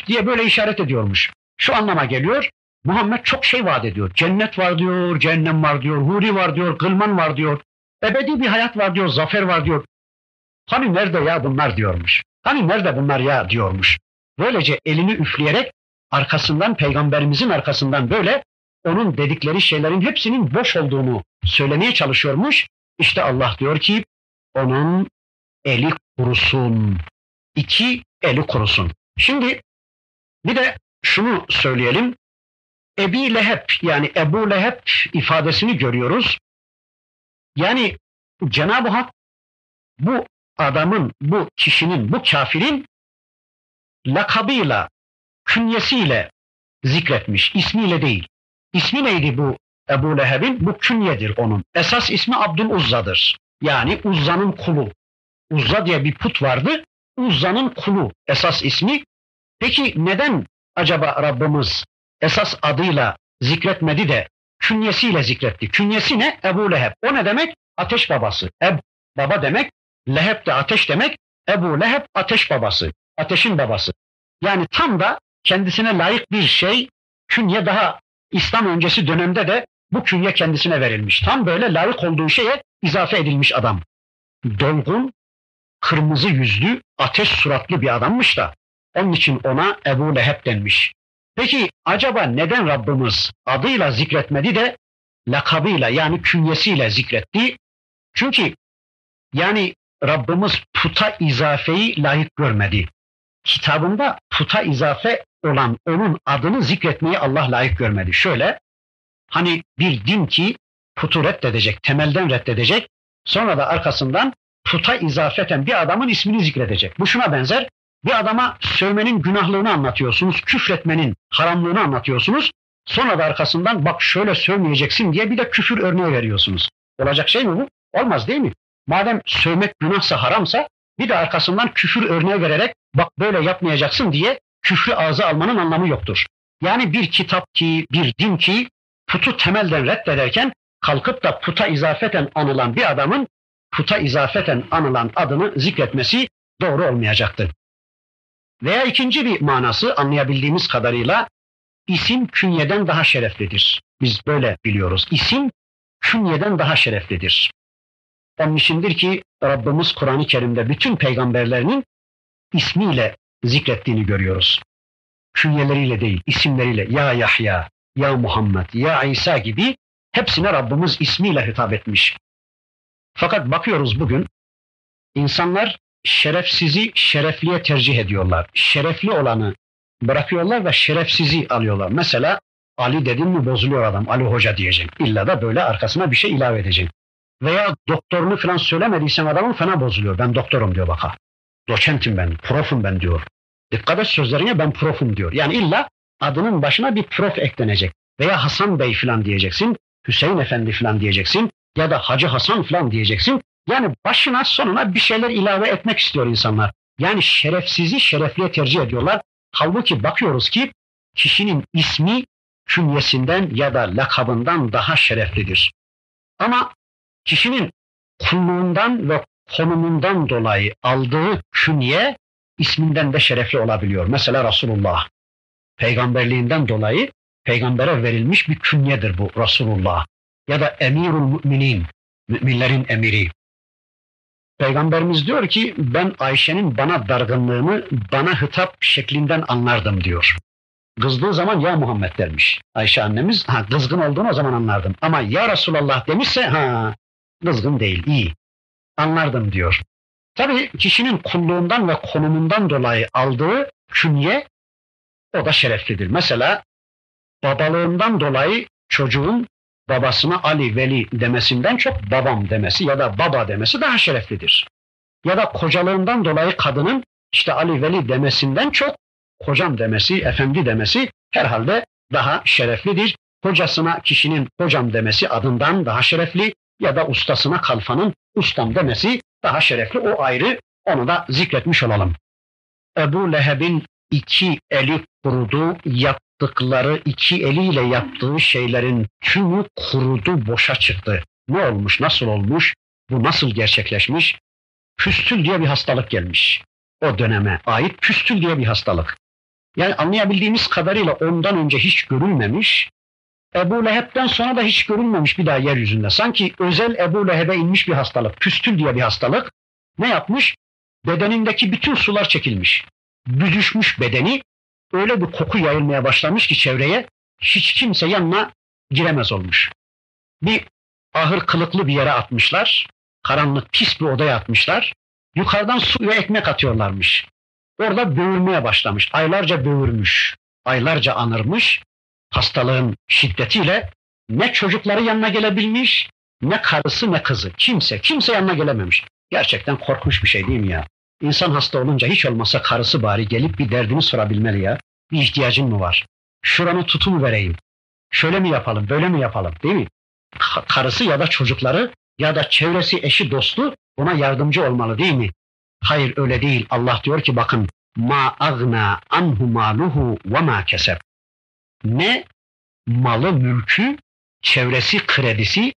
diye böyle işaret ediyormuş. Şu anlama geliyor. Muhammed çok şey vaat ediyor. Cennet var diyor, cehennem var diyor, huri var diyor, kılman var diyor. Ebedi bir hayat var diyor, zafer var diyor. Hani nerede ya bunlar diyormuş. Hani nerede bunlar ya diyormuş. Böylece elini üfleyerek arkasından peygamberimizin arkasından böyle onun dedikleri şeylerin hepsinin boş olduğunu söylemeye çalışıyormuş. İşte Allah diyor ki onun eli kurusun. İki eli kurusun. Şimdi bir de şunu söyleyelim. Ebi Leheb yani Ebu Leheb ifadesini görüyoruz. Yani Cenab-ı Hak bu adamın, bu kişinin, bu kafirin lakabıyla, künyesiyle zikretmiş, ismiyle değil. İsmi neydi bu Ebu Leheb'in? Bu künyedir onun. Esas ismi Abdül Uzza'dır. Yani Uzza'nın kulu. Uzza diye bir put vardı. Uzza'nın kulu esas ismi. Peki neden acaba Rabbimiz esas adıyla zikretmedi de künyesiyle zikretti? Künyesi ne? Ebu Leheb. O ne demek? Ateş babası. Eb baba demek. Leheb de ateş demek. Ebu Leheb ateş babası. Ateşin babası. Yani tam da kendisine layık bir şey künye daha İslam öncesi dönemde de bu künye kendisine verilmiş. Tam böyle layık olduğu şeye izafe edilmiş adam. Dolgun, kırmızı yüzlü, ateş suratlı bir adammış da onun için ona Ebu Leheb denmiş. Peki acaba neden Rabbimiz adıyla zikretmedi de lakabıyla yani künyesiyle zikretti? Çünkü yani Rabbimiz puta izafeyi layık görmedi. Kitabında puta izafe olan onun adını zikretmeyi Allah layık görmedi. Şöyle, hani bir din ki putu reddedecek, temelden reddedecek, sonra da arkasından puta izafeten bir adamın ismini zikredecek. Bu şuna benzer, bir adama sövmenin günahlığını anlatıyorsunuz, küfretmenin haramlığını anlatıyorsunuz, sonra da arkasından bak şöyle sövmeyeceksin diye bir de küfür örneği veriyorsunuz. Olacak şey mi bu? Olmaz değil mi? Madem sövmek günahsa haramsa bir de arkasından küfür örneği vererek bak böyle yapmayacaksın diye küfrü ağza almanın anlamı yoktur. Yani bir kitap ki, bir din ki putu temelden reddederken kalkıp da puta izafeten anılan bir adamın puta izafeten anılan adını zikretmesi doğru olmayacaktır. Veya ikinci bir manası anlayabildiğimiz kadarıyla isim künyeden daha şereflidir. Biz böyle biliyoruz. İsim künyeden daha şereflidir. İçindir ki Rabbimiz Kur'an-ı Kerim'de bütün peygamberlerinin ismiyle zikrettiğini görüyoruz. Künyeleriyle değil, isimleriyle ya Yahya, ya Muhammed, ya İsa gibi hepsine Rabbimiz ismiyle hitap etmiş. Fakat bakıyoruz bugün insanlar şerefsizi şerefliye tercih ediyorlar. Şerefli olanı bırakıyorlar ve şerefsizi alıyorlar. Mesela Ali dedin mi bozuluyor adam. Ali Hoca diyecek. İlla da böyle arkasına bir şey ilave edecek. Veya doktorunu falan söylemediysen adamın fena bozuluyor. Ben doktorum diyor baka. Doçentim ben, profum ben diyor. Dikkat et sözlerine ben profum diyor. Yani illa adının başına bir prof eklenecek. Veya Hasan Bey falan diyeceksin. Hüseyin Efendi falan diyeceksin. Ya da Hacı Hasan falan diyeceksin. Yani başına sonuna bir şeyler ilave etmek istiyor insanlar. Yani şerefsizi şerefliye tercih ediyorlar. Halbuki bakıyoruz ki kişinin ismi künyesinden ya da lakabından daha şereflidir. Ama kişinin kulluğundan ve konumundan dolayı aldığı künye isminden de şerefli olabiliyor. Mesela Resulullah. Peygamberliğinden dolayı peygambere verilmiş bir künyedir bu Resulullah. Ya da emirul müminin, müminlerin emiri. Peygamberimiz diyor ki ben Ayşe'nin bana dargınlığını bana hitap şeklinden anlardım diyor. Kızdığı zaman ya Muhammed dermiş. Ayşe annemiz ha kızgın olduğunu o zaman anlardım. Ama ya Resulallah demişse ha kızgın değil iyi. Anlardım diyor. Tabii kişinin kulluğundan ve konumundan dolayı aldığı künye o da şereflidir. Mesela babalığından dolayı çocuğun babasına Ali Veli demesinden çok babam demesi ya da baba demesi daha şereflidir. Ya da kocalığından dolayı kadının işte Ali Veli demesinden çok kocam demesi, efendi demesi herhalde daha şereflidir. Kocasına kişinin hocam demesi adından daha şerefli ya da ustasına kalfanın ustam demesi daha şerefli. O ayrı onu da zikretmiş olalım. Ebu Leheb'in iki eli kurudu, yaptıkları iki eliyle yaptığı şeylerin tümü kurudu, boşa çıktı. Ne olmuş, nasıl olmuş, bu nasıl gerçekleşmiş? Püstül diye bir hastalık gelmiş. O döneme ait püstül diye bir hastalık. Yani anlayabildiğimiz kadarıyla ondan önce hiç görülmemiş, Ebu Leheb'den sonra da hiç görülmemiş bir daha yeryüzünde. Sanki özel Ebu Leheb'e inmiş bir hastalık, püstül diye bir hastalık. Ne yapmış? Bedenindeki bütün sular çekilmiş. Büzüşmüş bedeni, öyle bir koku yayılmaya başlamış ki çevreye, hiç kimse yanına giremez olmuş. Bir ahır kılıklı bir yere atmışlar, karanlık pis bir odaya atmışlar, yukarıdan su ve ekmek atıyorlarmış. Orada böğürmeye başlamış. Aylarca böğürmüş. Aylarca anırmış. Hastalığın şiddetiyle ne çocukları yanına gelebilmiş, ne karısı ne kızı. Kimse, kimse yanına gelememiş. Gerçekten korkunç bir şey değil mi ya? İnsan hasta olunca hiç olmazsa karısı bari gelip bir derdini sorabilmeli ya. Bir ihtiyacın mı var? Şuranı tutum vereyim. Şöyle mi yapalım, böyle mi yapalım değil mi? Karısı ya da çocukları ya da çevresi, eşi, dostu ona yardımcı olmalı değil mi? Hayır öyle değil. Allah diyor ki bakın ma agna anhu maluhu ve ma keseb. Ne malı, mülkü, çevresi, kredisi,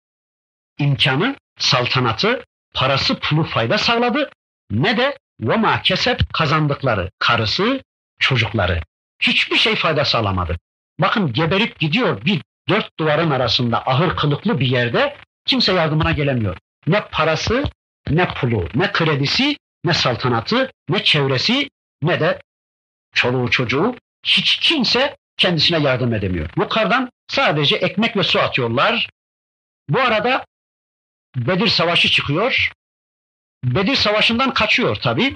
imkanı, saltanatı, parası, pulu fayda sağladı ne de ve ma keseb kazandıkları karısı, çocukları. Hiçbir şey fayda sağlamadı. Bakın geberip gidiyor bir dört duvarın arasında ahır kılıklı bir yerde kimse yardımına gelemiyor. Ne parası, ne pulu, ne kredisi, ne saltanatı, ne çevresi, ne de çoluğu çocuğu hiç kimse kendisine yardım edemiyor. Yukarıdan sadece ekmek ve su atıyorlar. Bu arada Bedir Savaşı çıkıyor. Bedir Savaşı'ndan kaçıyor tabi.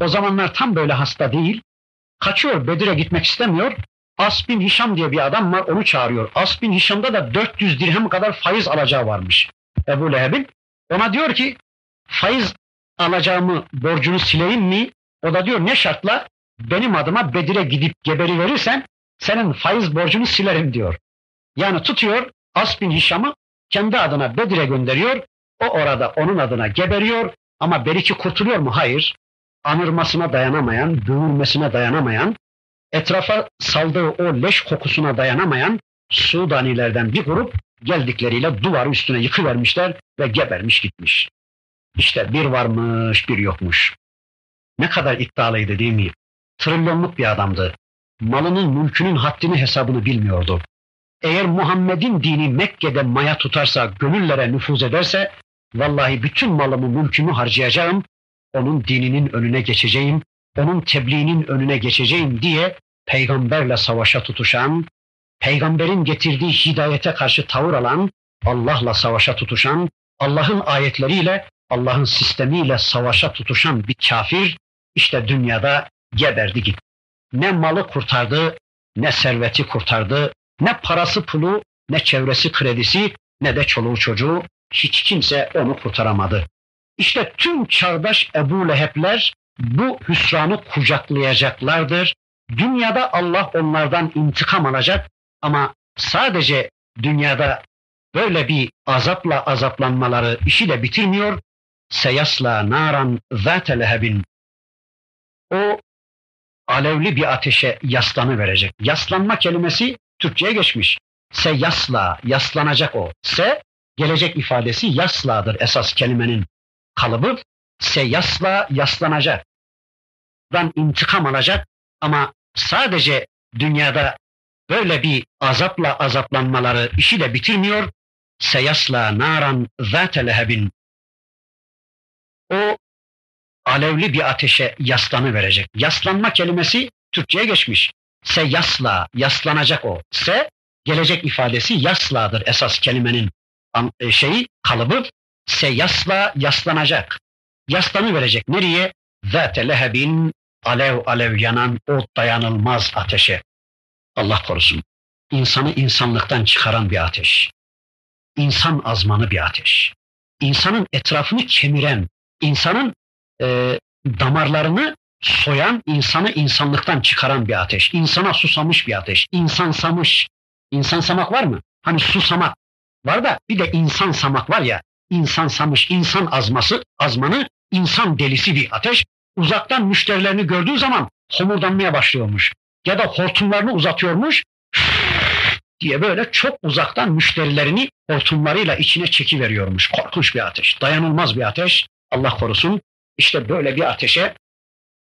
O zamanlar tam böyle hasta değil. Kaçıyor, Bedir'e gitmek istemiyor. As bin Hişam diye bir adam var, onu çağırıyor. As bin Hişam'da da 400 dirhem kadar faiz alacağı varmış Ebu Leheb'in. Ona diyor ki, faiz alacağımı, borcunu sileyim mi? O da diyor ne şartla? Benim adıma Bedir'e gidip geberi verirsen senin faiz borcunu silerim diyor. Yani tutuyor As bin Hişam'ı kendi adına Bedir'e gönderiyor. O orada onun adına geberiyor ama Beriki kurtuluyor mu? Hayır. Anırmasına dayanamayan, böğürmesine dayanamayan, etrafa saldığı o leş kokusuna dayanamayan Sudanilerden bir grup geldikleriyle duvar üstüne yıkıvermişler ve gebermiş gitmiş. İşte bir varmış bir yokmuş. Ne kadar iddialıydı değil mi? Trilyonluk bir adamdı. Malının mülkünün haddini hesabını bilmiyordu. Eğer Muhammed'in dini Mekke'de maya tutarsa, gönüllere nüfuz ederse, vallahi bütün malımı mülkümü harcayacağım, onun dininin önüne geçeceğim, onun tebliğinin önüne geçeceğim diye peygamberle savaşa tutuşan, peygamberin getirdiği hidayete karşı tavır alan, Allah'la savaşa tutuşan, Allah'ın ayetleriyle Allah'ın sistemiyle savaşa tutuşan bir kafir işte dünyada geberdi gitti. Ne malı kurtardı, ne serveti kurtardı, ne parası pulu, ne çevresi kredisi, ne de çoluğu çocuğu hiç kimse onu kurtaramadı. İşte tüm çağdaş Ebu Leheb'ler bu hüsranı kucaklayacaklardır. Dünyada Allah onlardan intikam alacak ama sadece dünyada böyle bir azapla azaplanmaları işi de bitirmiyor seyasla naran zâte lehebin. O alevli bir ateşe yaslanı verecek. Yaslanma kelimesi Türkçe'ye geçmiş. Seyasla, yaslanacak o. Se, gelecek ifadesi yasladır esas kelimenin kalıbı. Seyasla, yaslanacak. Dan intikam alacak ama sadece dünyada böyle bir azapla azaplanmaları işi de bitirmiyor. Seyasla naran zâte lehebin o alevli bir ateşe yaslanı verecek. Yaslanma kelimesi Türkçe'ye geçmiş. Se yasla, yaslanacak o. Se gelecek ifadesi yasladır esas kelimenin e, şeyi, kalıbı. Se yasla, yaslanacak. Yaslanı verecek. Nereye? Zâte lehebin alev alev yanan o dayanılmaz ateşe. Allah korusun. İnsanı insanlıktan çıkaran bir ateş. İnsan azmanı bir ateş. İnsanın etrafını kemiren, insanın e, damarlarını soyan, insanı insanlıktan çıkaran bir ateş. İnsana susamış bir ateş. İnsan samış. İnsan samak var mı? Hani susamak var da bir de insan samak var ya. İnsan samış, insan azması, azmanı, insan delisi bir ateş. Uzaktan müşterilerini gördüğü zaman homurdanmaya başlıyormuş. Ya da hortumlarını uzatıyormuş diye böyle çok uzaktan müşterilerini hortumlarıyla içine çekiveriyormuş. Korkunç bir ateş, dayanılmaz bir ateş. Allah korusun. İşte böyle bir ateşe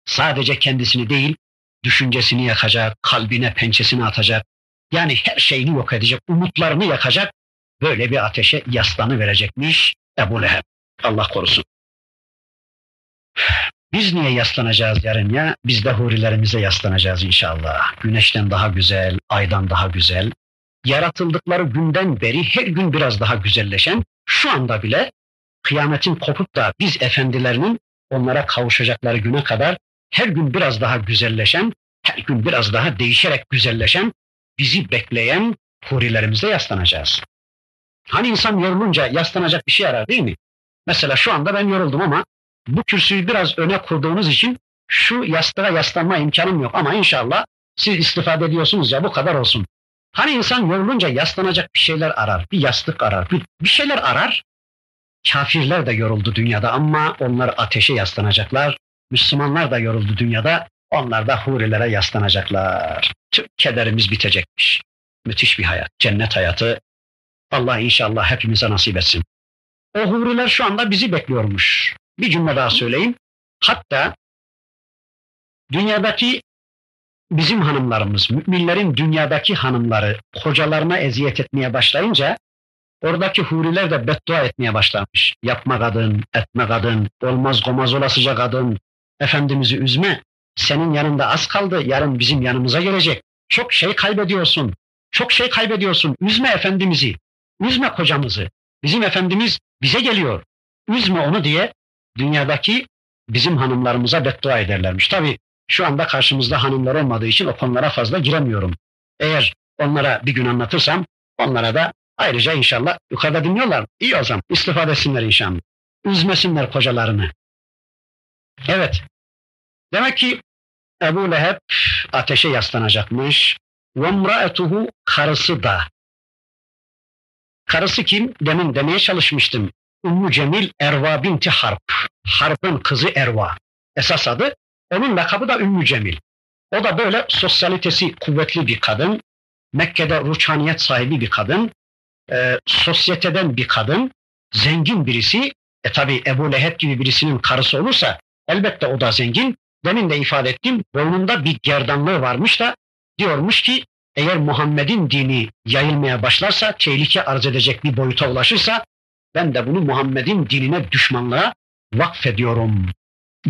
sadece kendisini değil, düşüncesini yakacak, kalbine pençesini atacak. Yani her şeyini yok edecek, umutlarını yakacak. Böyle bir ateşe yaslanı verecekmiş Ebu Leheb. Allah korusun. Biz niye yaslanacağız yarın ya? Biz de hurilerimize yaslanacağız inşallah. Güneşten daha güzel, aydan daha güzel. Yaratıldıkları günden beri her gün biraz daha güzelleşen, şu anda bile kıyametin kopup da biz efendilerinin onlara kavuşacakları güne kadar her gün biraz daha güzelleşen, her gün biraz daha değişerek güzelleşen, bizi bekleyen hurilerimize yaslanacağız. Hani insan yorulunca yaslanacak bir şey arar değil mi? Mesela şu anda ben yoruldum ama bu kürsüyü biraz öne kurduğunuz için şu yastığa yaslanma imkanım yok ama inşallah siz istifade ediyorsunuz ya bu kadar olsun. Hani insan yorulunca yaslanacak bir şeyler arar, bir yastık arar, bir, bir şeyler arar. Kafirler de yoruldu dünyada ama onlar ateşe yaslanacaklar. Müslümanlar da yoruldu dünyada, onlar da hurilere yaslanacaklar. Tüm kederimiz bitecekmiş. Müthiş bir hayat, cennet hayatı. Allah inşallah hepimize nasip etsin. O huriler şu anda bizi bekliyormuş. Bir cümle daha söyleyeyim. Hatta dünyadaki bizim hanımlarımız, müminlerin dünyadaki hanımları kocalarına eziyet etmeye başlayınca oradaki huriler de beddua etmeye başlamış. Yapma kadın, etme kadın, olmaz gomaz olasıca kadın, Efendimiz'i üzme, senin yanında az kaldı, yarın bizim yanımıza gelecek. Çok şey kaybediyorsun, çok şey kaybediyorsun, üzme Efendimiz'i, üzme kocamızı. Bizim Efendimiz bize geliyor, üzme onu diye dünyadaki bizim hanımlarımıza beddua ederlermiş. Tabi şu anda karşımızda hanımlar olmadığı için o konulara fazla giremiyorum. Eğer onlara bir gün anlatırsam onlara da Ayrıca inşallah yukarıda dinliyorlar. İyi o zaman. İstifade etsinler inşallah. Üzmesinler kocalarını. Evet. Demek ki Ebu Leheb ateşe yaslanacakmış. Ve mraetuhu karısı da. Karısı kim? Demin demeye çalışmıştım. Ümmü Cemil Erva binti Harp. Harp'ın kızı Erva. Esas adı. Onun lakabı da Ümmü Cemil. O da böyle sosyalitesi kuvvetli bir kadın. Mekke'de ruçhaniyet sahibi bir kadın. E, sosyeteden bir kadın. Zengin birisi. E tabi Ebu Leheb gibi birisinin karısı olursa elbette o da zengin. Demin de ifade ettim. Boynunda bir gerdanlığı varmış da diyormuş ki eğer Muhammed'in dini yayılmaya başlarsa, tehlike arz edecek bir boyuta ulaşırsa ben de bunu Muhammed'in dinine düşmanlığa vakfediyorum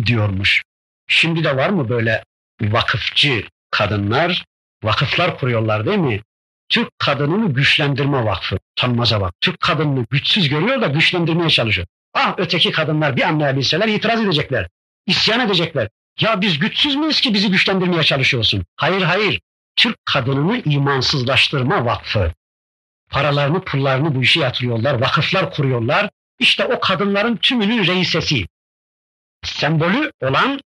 diyormuş. Şimdi de var mı böyle vakıfçı kadınlar? Vakıflar kuruyorlar değil mi? Türk kadınını güçlendirme vakfı. Tanmaza bak. Türk kadınını güçsüz görüyor da güçlendirmeye çalışıyor. Ah öteki kadınlar bir anlayabilseler itiraz edecekler. İsyan edecekler. Ya biz güçsüz müyüz ki bizi güçlendirmeye çalışıyorsun? Hayır hayır. Türk kadınını imansızlaştırma vakfı. Paralarını, pullarını bu işe yatırıyorlar, vakıflar kuruyorlar. İşte o kadınların tümünün reisesi. Sembolü olan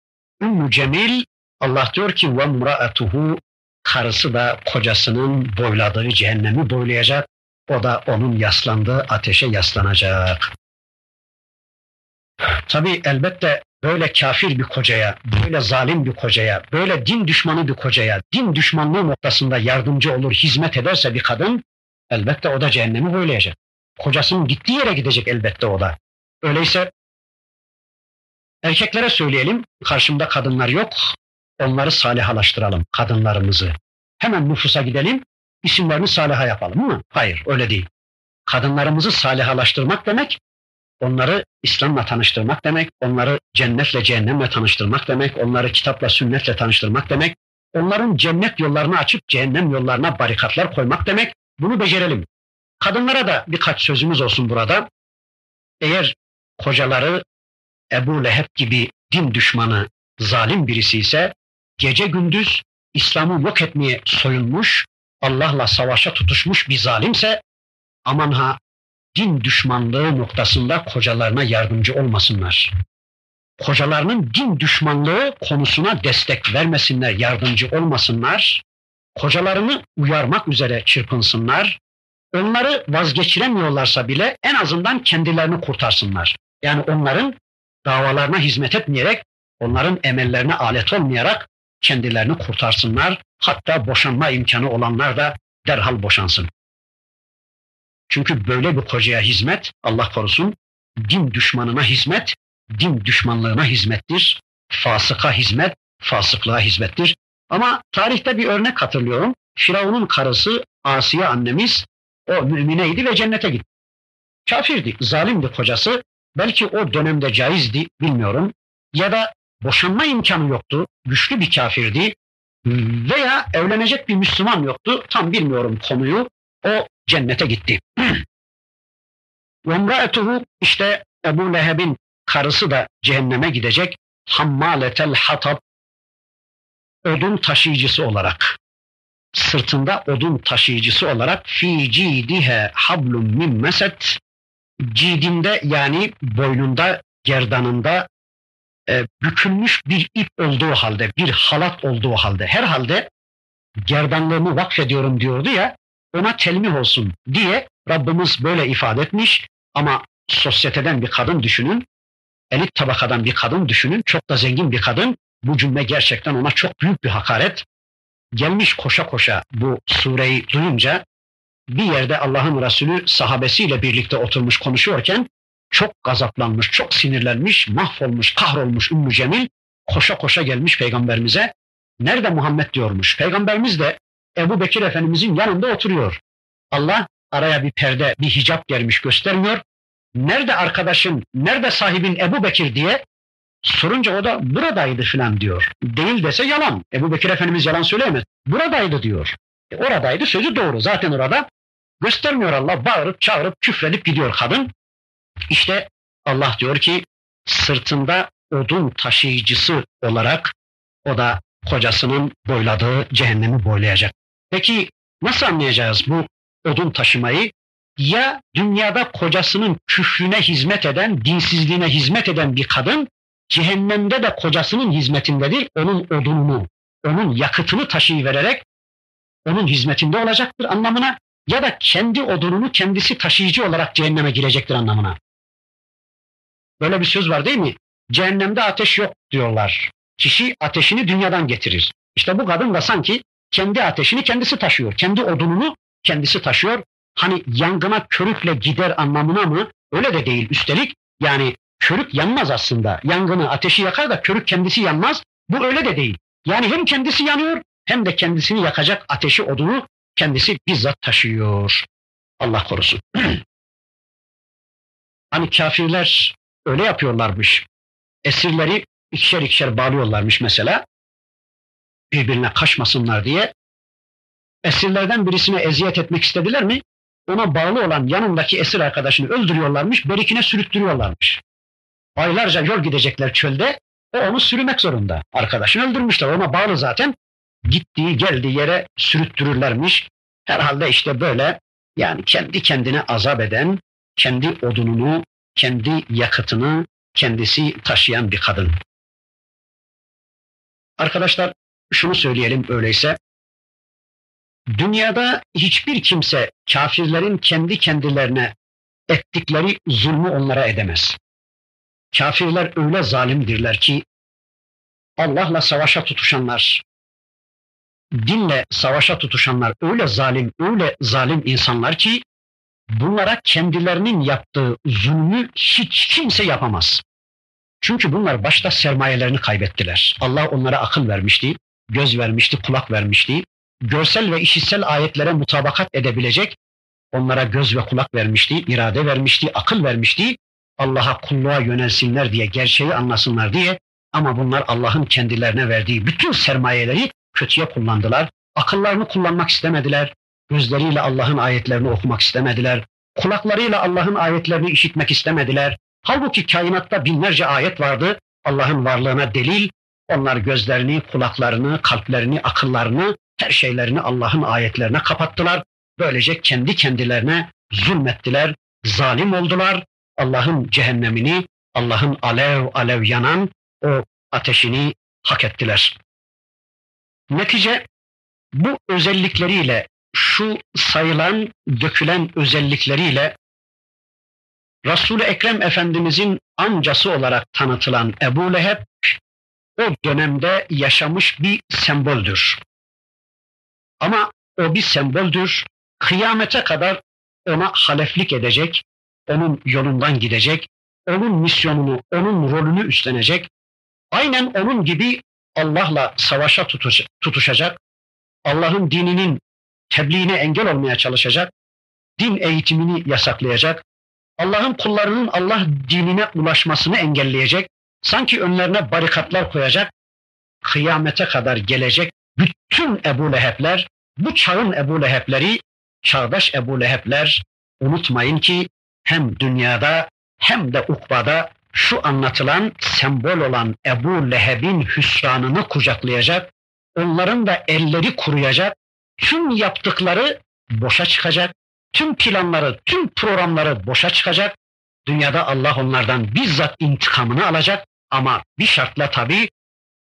Ümmü Cemil, Allah diyor ki ve mraatuhu karısı da kocasının boyladığı cehennemi boylayacak. O da onun yaslandığı ateşe yaslanacak. Tabi elbette böyle kafir bir kocaya, böyle zalim bir kocaya, böyle din düşmanı bir kocaya, din düşmanlığı noktasında yardımcı olur, hizmet ederse bir kadın, elbette o da cehennemi boylayacak. Kocasının gittiği yere gidecek elbette o da. Öyleyse erkeklere söyleyelim, karşımda kadınlar yok, onları salihalaştıralım, kadınlarımızı. Hemen nüfusa gidelim, isimlerini saliha yapalım mı? Hayır, öyle değil. Kadınlarımızı salihalaştırmak demek, onları İslam'la tanıştırmak demek, onları cennetle cehennemle tanıştırmak demek, onları kitapla sünnetle tanıştırmak demek, onların cennet yollarını açıp cehennem yollarına barikatlar koymak demek. Bunu becerelim. Kadınlara da birkaç sözümüz olsun burada. Eğer kocaları Ebu Leheb gibi din düşmanı, zalim birisi ise gece gündüz İslam'ı yok etmeye soyunmuş, Allah'la savaşa tutuşmuş bir zalimse aman ha din düşmanlığı noktasında kocalarına yardımcı olmasınlar. Kocalarının din düşmanlığı konusuna destek vermesinler, yardımcı olmasınlar. Kocalarını uyarmak üzere çırpınsınlar. Onları vazgeçiremiyorlarsa bile en azından kendilerini kurtarsınlar. Yani onların davalarına hizmet etmeyerek, onların emellerine alet olmayarak kendilerini kurtarsınlar. Hatta boşanma imkanı olanlar da derhal boşansın. Çünkü böyle bir kocaya hizmet, Allah korusun, din düşmanına hizmet, din düşmanlığına hizmettir. Fasıka hizmet, fasıklığa hizmettir. Ama tarihte bir örnek hatırlıyorum. Firavun'un karısı Asiye annemiz o mümineydi ve cennete gitti. Kafirdi, zalimdi kocası. Belki o dönemde caizdi, bilmiyorum. Ya da boşanma imkanı yoktu, güçlü bir kafirdi. Veya evlenecek bir Müslüman yoktu, tam bilmiyorum konuyu. O cennete gitti. Vemraetuhu işte Ebu Leheb'in karısı da cehenneme gidecek. Hammaletel hatab odun taşıyıcısı olarak sırtında odun taşıyıcısı olarak fi cidihe hablum min meset cidinde yani boynunda gerdanında e, bükülmüş bir ip olduğu halde bir halat olduğu halde herhalde gerdanlığımı vakfediyorum diyordu ya ona telmih olsun diye Rabbimiz böyle ifade etmiş ama sosyeteden bir kadın düşünün, elit tabakadan bir kadın düşünün, çok da zengin bir kadın. Bu cümle gerçekten ona çok büyük bir hakaret. Gelmiş koşa koşa bu sureyi duyunca bir yerde Allah'ın Resulü sahabesiyle birlikte oturmuş konuşuyorken çok gazaplanmış, çok sinirlenmiş, mahvolmuş, kahrolmuş Ümmü Cemil koşa koşa gelmiş peygamberimize. Nerede Muhammed diyormuş. Peygamberimiz de Ebu Bekir Efendimizin yanında oturuyor. Allah araya bir perde, bir hicap gelmiş göstermiyor. Nerede arkadaşın, nerede sahibin Ebu Bekir diye sorunca o da buradaydı filan diyor. Değil dese yalan. Ebu Bekir Efendimiz yalan söyleyemez. Buradaydı diyor. E oradaydı sözü doğru. Zaten orada göstermiyor Allah. Bağırıp çağırıp küfredip gidiyor kadın. İşte Allah diyor ki sırtında odun taşıyıcısı olarak o da kocasının boyladığı cehennemi boylayacak. Peki nasıl anlayacağız bu odun taşımayı? Ya dünyada kocasının küfrüne hizmet eden, dinsizliğine hizmet eden bir kadın cehennemde de kocasının hizmetindedir. Onun odununu, onun yakıtını taşıyıvererek onun hizmetinde olacaktır anlamına ya da kendi odununu kendisi taşıyıcı olarak cehenneme girecektir anlamına. Böyle bir söz var değil mi? Cehennemde ateş yok diyorlar. Kişi ateşini dünyadan getirir. İşte bu kadın da sanki kendi ateşini kendisi taşıyor. Kendi odununu kendisi taşıyor. Hani yangına körükle gider anlamına mı? Öyle de değil. Üstelik yani körük yanmaz aslında. Yangını ateşi yakar da körük kendisi yanmaz. Bu öyle de değil. Yani hem kendisi yanıyor hem de kendisini yakacak ateşi odunu kendisi bizzat taşıyor. Allah korusun. hani kafirler öyle yapıyorlarmış. Esirleri ikişer ikişer bağlıyorlarmış mesela. Birbirine kaçmasınlar diye. Esirlerden birisine eziyet etmek istediler mi? Ona bağlı olan yanındaki esir arkadaşını öldürüyorlarmış, berikine sürüttürüyorlarmış. Aylarca yol gidecekler çölde, o onu sürümek zorunda. Arkadaşını öldürmüşler, ona bağlı zaten. Gittiği geldiği yere sürüttürürlermiş. Herhalde işte böyle yani kendi kendine azap eden, kendi odununu, kendi yakıtını kendisi taşıyan bir kadın. Arkadaşlar şunu söyleyelim öyleyse. Dünyada hiçbir kimse kafirlerin kendi kendilerine ettikleri zulmü onlara edemez. Kafirler öyle zalimdirler ki Allah'la savaşa tutuşanlar, dinle savaşa tutuşanlar öyle zalim, öyle zalim insanlar ki bunlara kendilerinin yaptığı zulmü hiç kimse yapamaz. Çünkü bunlar başta sermayelerini kaybettiler. Allah onlara akıl vermişti, göz vermişti, kulak vermişti. Görsel ve işitsel ayetlere mutabakat edebilecek onlara göz ve kulak vermişti, irade vermişti, akıl vermişti. Allah'a kulluğa yönelsinler diye, gerçeği anlasınlar diye ama bunlar Allah'ın kendilerine verdiği bütün sermayeleri kötüye kullandılar. Akıllarını kullanmak istemediler. Gözleriyle Allah'ın ayetlerini okumak istemediler. Kulaklarıyla Allah'ın ayetlerini işitmek istemediler. Halbuki kainatta binlerce ayet vardı. Allah'ın varlığına delil. Onlar gözlerini, kulaklarını, kalplerini, akıllarını, her şeylerini Allah'ın ayetlerine kapattılar. Böylece kendi kendilerine zulmettiler, zalim oldular. Allah'ın cehennemini, Allah'ın alev alev yanan o ateşini hak ettiler. Netice bu özellikleriyle şu sayılan, dökülen özellikleriyle Resul-i Ekrem Efendimizin amcası olarak tanıtılan Ebu Leheb o dönemde yaşamış bir semboldür. Ama o bir semboldür. Kıyamete kadar ona haleflik edecek, onun yolundan gidecek, onun misyonunu, onun rolünü üstlenecek. Aynen onun gibi Allah'la savaşa tutuşacak, Allah'ın dininin tebliğine engel olmaya çalışacak, din eğitimini yasaklayacak, Allah'ın kullarının Allah dinine ulaşmasını engelleyecek, sanki önlerine barikatlar koyacak, kıyamete kadar gelecek bütün Ebu Leheb'ler, bu çağın Ebu Leheb'leri, çağdaş Ebu Leheb'ler unutmayın ki hem dünyada hem de ukbada şu anlatılan sembol olan Ebu Leheb'in hüsranını kucaklayacak, onların da elleri kuruyacak, tüm yaptıkları boşa çıkacak, tüm planları, tüm programları boşa çıkacak. Dünyada Allah onlardan bizzat intikamını alacak ama bir şartla tabii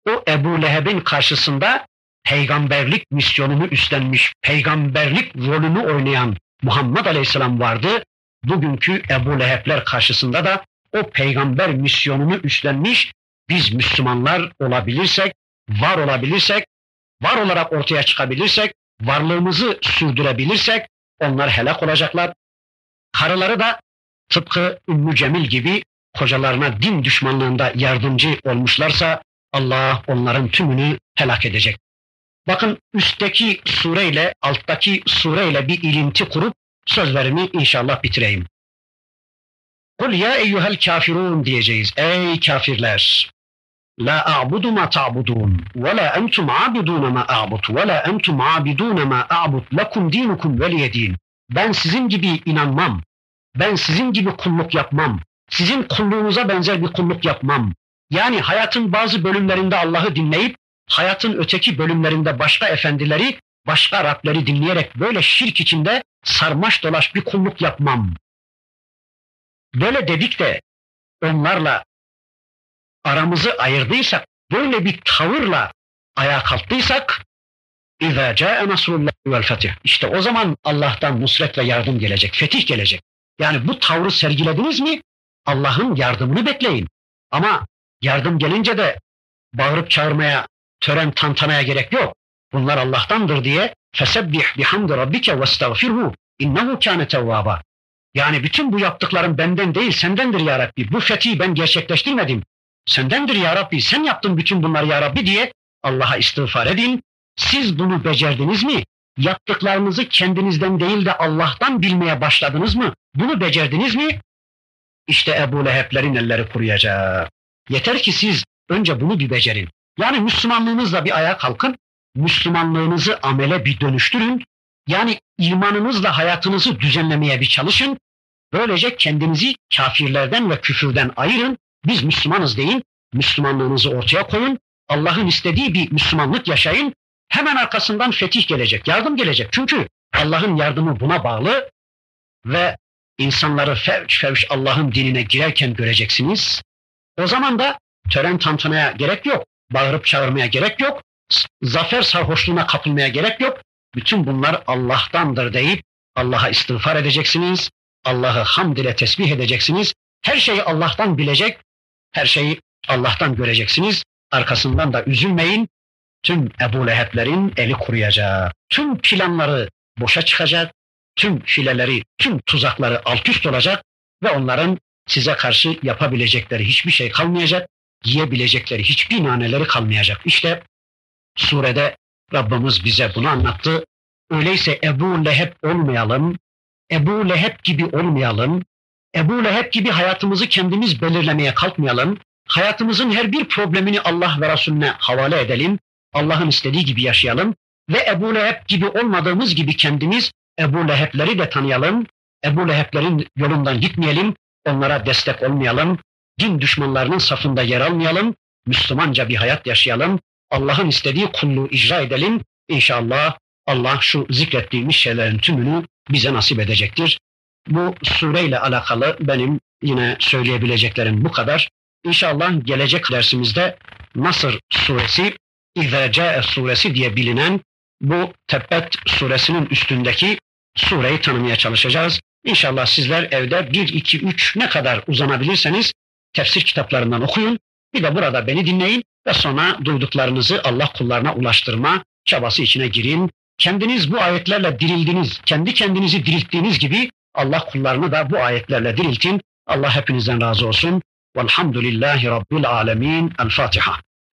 o Ebu Leheb'in karşısında peygamberlik misyonunu üstlenmiş, peygamberlik rolünü oynayan Muhammed Aleyhisselam vardı. Bugünkü Ebu Leheb'ler karşısında da o peygamber misyonunu üstlenmiş biz Müslümanlar olabilirsek, var olabilirsek, var olarak ortaya çıkabilirsek, varlığımızı sürdürebilirsek onlar helak olacaklar. Karıları da tıpkı Ümmü Cemil gibi kocalarına din düşmanlığında yardımcı olmuşlarsa Allah onların tümünü helak edecek. Bakın üstteki sureyle alttaki sureyle bir ilinti kurup sözlerimi inşallah bitireyim. Kul ya eyyuhel kafirun diyeceğiz. Ey kafirler! A'budu ma ta'budun ve la entum abidun ma a'bud ve la entum abidun ma a'bud lekum dinukum veliyedin. Ben sizin gibi inanmam. Ben sizin gibi kulluk yapmam. Sizin kulluğunuza benzer bir kulluk yapmam. Yani hayatın bazı bölümlerinde Allah'ı dinleyip hayatın öteki bölümlerinde başka efendileri, başka Rableri dinleyerek böyle şirk içinde sarmaş dolaş bir kulluk yapmam. Böyle dedik de onlarla aramızı ayırdıysak, böyle bir tavırla ayağa kalktıysak İzâ câe nasrullâhi vel fetih. İşte o zaman Allah'tan nusret ve yardım gelecek, fetih gelecek. Yani bu tavrı sergilediniz mi Allah'ın yardımını bekleyin. Ama yardım gelince de bağırıp çağırmaya, tören tantanaya gerek yok. Bunlar Allah'tandır diye fesebbih bihamdi rabbike vestağfirhu innehu kâne tevvâba. Yani bütün bu yaptıklarım benden değil sendendir ya Rabbi. Bu fethi ben gerçekleştirmedim. Sendendir ya Rabbi. Sen yaptın bütün bunları ya Rabbi diye Allah'a istiğfar edin. Siz bunu becerdiniz mi? Yaptıklarınızı kendinizden değil de Allah'tan bilmeye başladınız mı? Bunu becerdiniz mi? İşte Ebu Leheb'lerin elleri kuruyacak. Yeter ki siz önce bunu bir becerin. Yani Müslümanlığınızla bir ayağa kalkın. Müslümanlığınızı amele bir dönüştürün. Yani imanınızla hayatınızı düzenlemeye bir çalışın. Böylece kendinizi kafirlerden ve küfürden ayırın. Biz Müslümanız deyin. Müslümanlığınızı ortaya koyun. Allah'ın istediği bir Müslümanlık yaşayın. Hemen arkasından fetih gelecek, yardım gelecek. Çünkü Allah'ın yardımı buna bağlı ve insanları fevç fevç Allah'ın dinine girerken göreceksiniz. O zaman da tören tantanaya gerek yok, bağırıp çağırmaya gerek yok, zafer sarhoşluğuna kapılmaya gerek yok. Bütün bunlar Allah'tandır deyip Allah'a istiğfar edeceksiniz. Allah'ı hamd ile tesbih edeceksiniz. Her şeyi Allah'tan bilecek, her şeyi Allah'tan göreceksiniz. Arkasından da üzülmeyin. Tüm Ebu Leheb'lerin eli kuruyacak. Tüm planları boşa çıkacak. Tüm fileleri, tüm tuzakları alt üst olacak ve onların size karşı yapabilecekleri hiçbir şey kalmayacak. Yiyebilecekleri hiçbir naneleri kalmayacak. İşte surede Rabbimiz bize bunu anlattı. Öyleyse Ebu Leheb olmayalım, Ebu Leheb gibi olmayalım, Ebu Leheb gibi hayatımızı kendimiz belirlemeye kalkmayalım. Hayatımızın her bir problemini Allah ve Resulüne havale edelim. Allah'ın istediği gibi yaşayalım. Ve Ebu Leheb gibi olmadığımız gibi kendimiz Ebu Leheb'leri de tanıyalım. Ebu Leheb'lerin yolundan gitmeyelim. Onlara destek olmayalım. Din düşmanlarının safında yer almayalım. Müslümanca bir hayat yaşayalım. Allah'ın istediği kulluğu icra edelim. İnşallah Allah şu zikrettiğimiz şeylerin tümünü bize nasip edecektir. Bu sureyle alakalı benim yine söyleyebileceklerim bu kadar. İnşallah gelecek dersimizde Nasır suresi, İzâ suresi diye bilinen bu Tebbet suresinin üstündeki sureyi tanımaya çalışacağız. İnşallah sizler evde 1, 2, 3 ne kadar uzanabilirseniz tefsir kitaplarından okuyun. Bir de burada beni dinleyin ve sonra duyduklarınızı Allah kullarına ulaştırma çabası içine girin. Kendiniz bu ayetlerle dirildiniz, kendi kendinizi dirilttiğiniz gibi Allah kullarını da bu ayetlerle diriltin. Allah hepinizden razı olsun. Velhamdülillahi Rabbil alemin. El Fatiha.